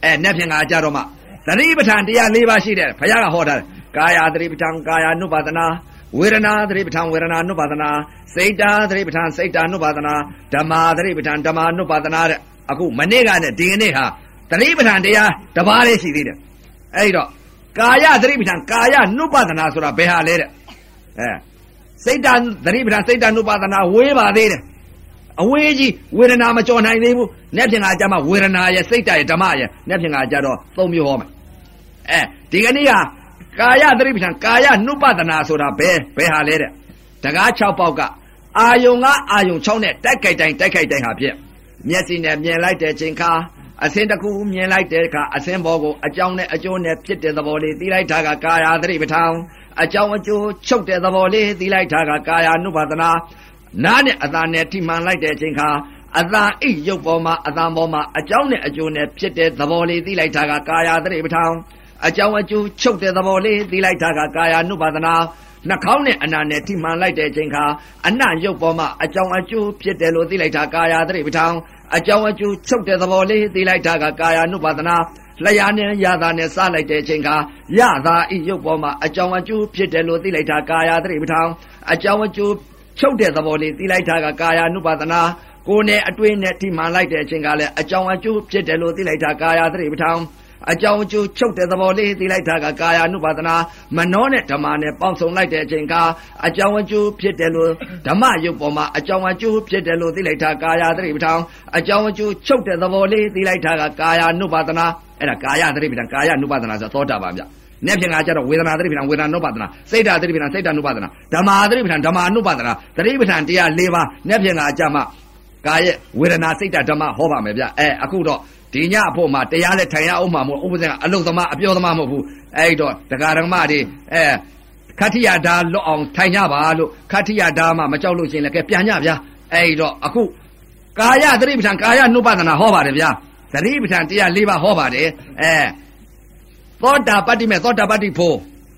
အဲနဲ့ဖြင့်ငါကြတော့မှသတိပဋ္ဌာန်တရား၄ပါးရှိတယ်ဘုရားကဟောတာကာယသတိပဋ္ဌာန်ကာယ ानु ပါဒနာဝေဒနာသတိပဋ္ဌာန်ဝေဒနာ ानु ပါဒနာစိတ်တာသတိပဋ္ဌာန်စိတ်တာ ानु ပါဒနာဓမ္မာသတိပဋ္ဌာန်ဓမ္မာ ानु ပါဒနာတဲ့အခုမနေ့ကနဲ့ဒီကနေ့ဟာသတိပဋ္ဌာန်တရားတစ်ပါးလေးရှိသေးတယ်အဲ့တော့ကာယသတိပဋ္ဌာန်ကာယ ानु ပါဒနာဆိုတာဘယ်ဟာလဲတဲ့အဲ စိတ်တာသတိပဋ္ဌာန်စိတ်တာ ानु ပါဒနာဝေးပါသေးတယ်အဝေးကြီးဝေဒနာမကြော်နိုင်သေးဘူး။နေ့ပြင်ကကြမှာဝေဒနာရဲ့စိတ်တရဲ့ဓမ္မရဲ့နေ့ပြင်ကကြတော့သုံးမျိုးဟောမယ်။အဲဒီကနေ့ကကာယသတိပဋ္ဌာန်ကာယနုပဒနာဆိုတာဘယ်ဘယ်ဟာလဲတဲ့။တကား6ပေါက်ကအာယုံကအာယုံ6နဲ့တိုက်ခိုက်တိုင်းတိုက်ခိုက်တိုင်းဟာဖြစ်မျက်စိနဲ့မြင်လိုက်တဲ့ချိန်ခါအစင်းတစ်ခုမြင်လိုက်တဲ့အခါအစင်းဘောကိုအကြောင်းနဲ့အကျိုးနဲ့ဖြစ်တဲ့သဘောလေးသိလိုက်တာကကာယသတိပဋ္ဌာန် အကြောင်းအကျိုးချုပ်တဲ့သဘောလေးသိလိုက်တာကကာယ ानु ပါဒနာနားနဲ့အသာနဲ့ထိမှန်လိုက်တဲ့အချိန်ခါအသာအိတ်ရုပ်ပေါ်မှာအသာပေါ်မှာအကြောင်းနဲ့အကျိုးနဲ့ဖြစ်တဲ့သဘောလေးသိလိုက်တာကကာယသတိပဋ္ဌာန်အကြောင်းအကျိုးချုပ်တဲ့သဘောလေးသိလိုက်တာကကာယ ानु ပါဒနာနှာခေါင်းနဲ့အနာနဲ့ထိမှန်လိုက်တဲ့အချိန်ခါအနံ့ရုပ်ပေါ်မှာအကြောင်းအကျိုးဖြစ်တယ်လို့သိလိုက်တာကာယသတိပဋ္ဌာန်အကြောင်းအကျိုးချုပ်တဲ့သဘောလေးသိလိုက်တာကကာယ ानु ပါဒနာ လျာနဲ့ရတာနဲ့စလိုက်တဲ့အချိန်ခါရတာဤရုပ်ပေါ်မှာအကြောင်းအကျိုးဖြစ်တယ်လို့သိလိုက်တာကာယသတိပဋ္ဌာန်အကြောင်းအကျိုးချုပ်တဲ့သဘောလေးသိလိုက်တာကကာယ ानु ပါဒနာကိုယ်နဲ့အတွင်းနဲ့ထိမှန်လိုက်တဲ့အချိန်ကလည်းအကြောင်းအကျိုးဖြစ်တယ်လို့သိလိုက်တာကာယသတိပဋ္ဌာန်အကြောင်းအကျိုးချုပ်တဲ့သဘောလေးသိလိုက်တာကကာယ ानु ပါဒနာမနောနဲ့ဓမ္မနဲ့ပေါင်းစုံလိုက်တဲ့အချိန်ကအကြောင်းအကျိုးဖြစ်တယ်လို့ဓမ္မယုတ်ပေါ်မှာအကြောင်းအကျိုးဖြစ်တယ်လို့သိလိုက်တာကာယသတိပဋ္ဌာန်အကြောင်းအကျိုးချုပ်တဲ့သဘောလေးသိလိုက်တာကကာယ ानु ပါဒနာ အဲ့ဒါကာယသတိပဋ္ဌာန်ကာယ ानु ပါဒနာဆိုသောတာပန်ဗျနဲ့ဖြင့်ငါကြတော့ဝေဒနာသတိပဋ္ဌာန်ဝေဒနာနုပါဒနာစိတ်ဓာသတိပဋ္ဌာန်စိတ်ဓာနုပါဒနာဓမ္မာသတိပဋ္ဌာန်ဓမ္မာနုပါဒနာသတိပဋ္ဌာန်တရား၄ပါးနဲ့ဖြင့်ငါကြမှာကာယဝေဒနာစိတ်ဓာဓမ္မဟောပါမယ်ဗျအဲအခုတော့ဒီညအဖို့မှာတရားလဲထိုင်ရအောင်မှာမဟုတ်ဥပဇင်ကအလုသမားအပြောသမားမဟုတ်ဘူးအဲ့တော့တရားဓမ္မတွေအဲခတ္ထိယဓာလွတ်အောင်ထိုင်ကြပါလို့ခတ္ထိယဓာမှမကြောက်လို့ရှိရင်လည်းကဲပြန်ကြဗျာအဲ့တော့အခုကာယသတိပဋ္ဌာန်ကာယနုပါဒနာဟောပါတယ်ဗျာ သတိပဋ္ဌာန်တရား၄ပါးဟောပါတယ်အဲသောတာပတ္တိမေသောတာပတ္တိဖို့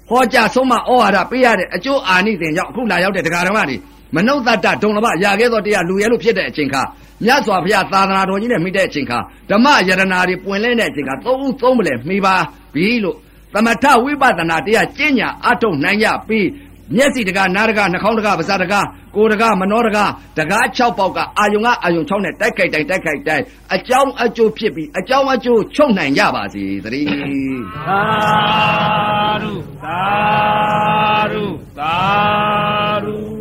ဟောကြားဆုံးမဩဝါဒပေးရတဲ့အကျိုးအာနိသင်ကြောင့်အခုလာရောက်တဲ့တရားဓမ္မတွေမနုဿတ္တဒုံလဘရာခဲ့သောတရားလူရဲလို့ဖြစ်တဲ့အချိန်ခါမြတ်စွာဘုရားသာသနာတော်ကြီးနဲ့မိတဲ့အချိန်ခါဓမ္မယရနာတွေပွင့်လင်းတဲ့အချိန်ခါသုံးဦးသုံးမလဲမိပါပြီလို့သမထဝိပဿနာတရားကျင့်ညာအထုတ်နိုင်ရပြီး မျက်စိတကနားတကနှာခေါင်းတကပါးစပ်တကကိုယ်တကမနှောတကတကား6ပေါက်ကအာယုံကအာယုံ6နဲ့တိုက်ခိုက်တိုင်းတိုက်ခိုက်တိုင်းအကြောင်းအကျိုးဖြစ်ပြီးအကြောင်းအကျိုးချုပ်နိုင်ကြပါစေသတည်းသာဓုသာဓုသာဓု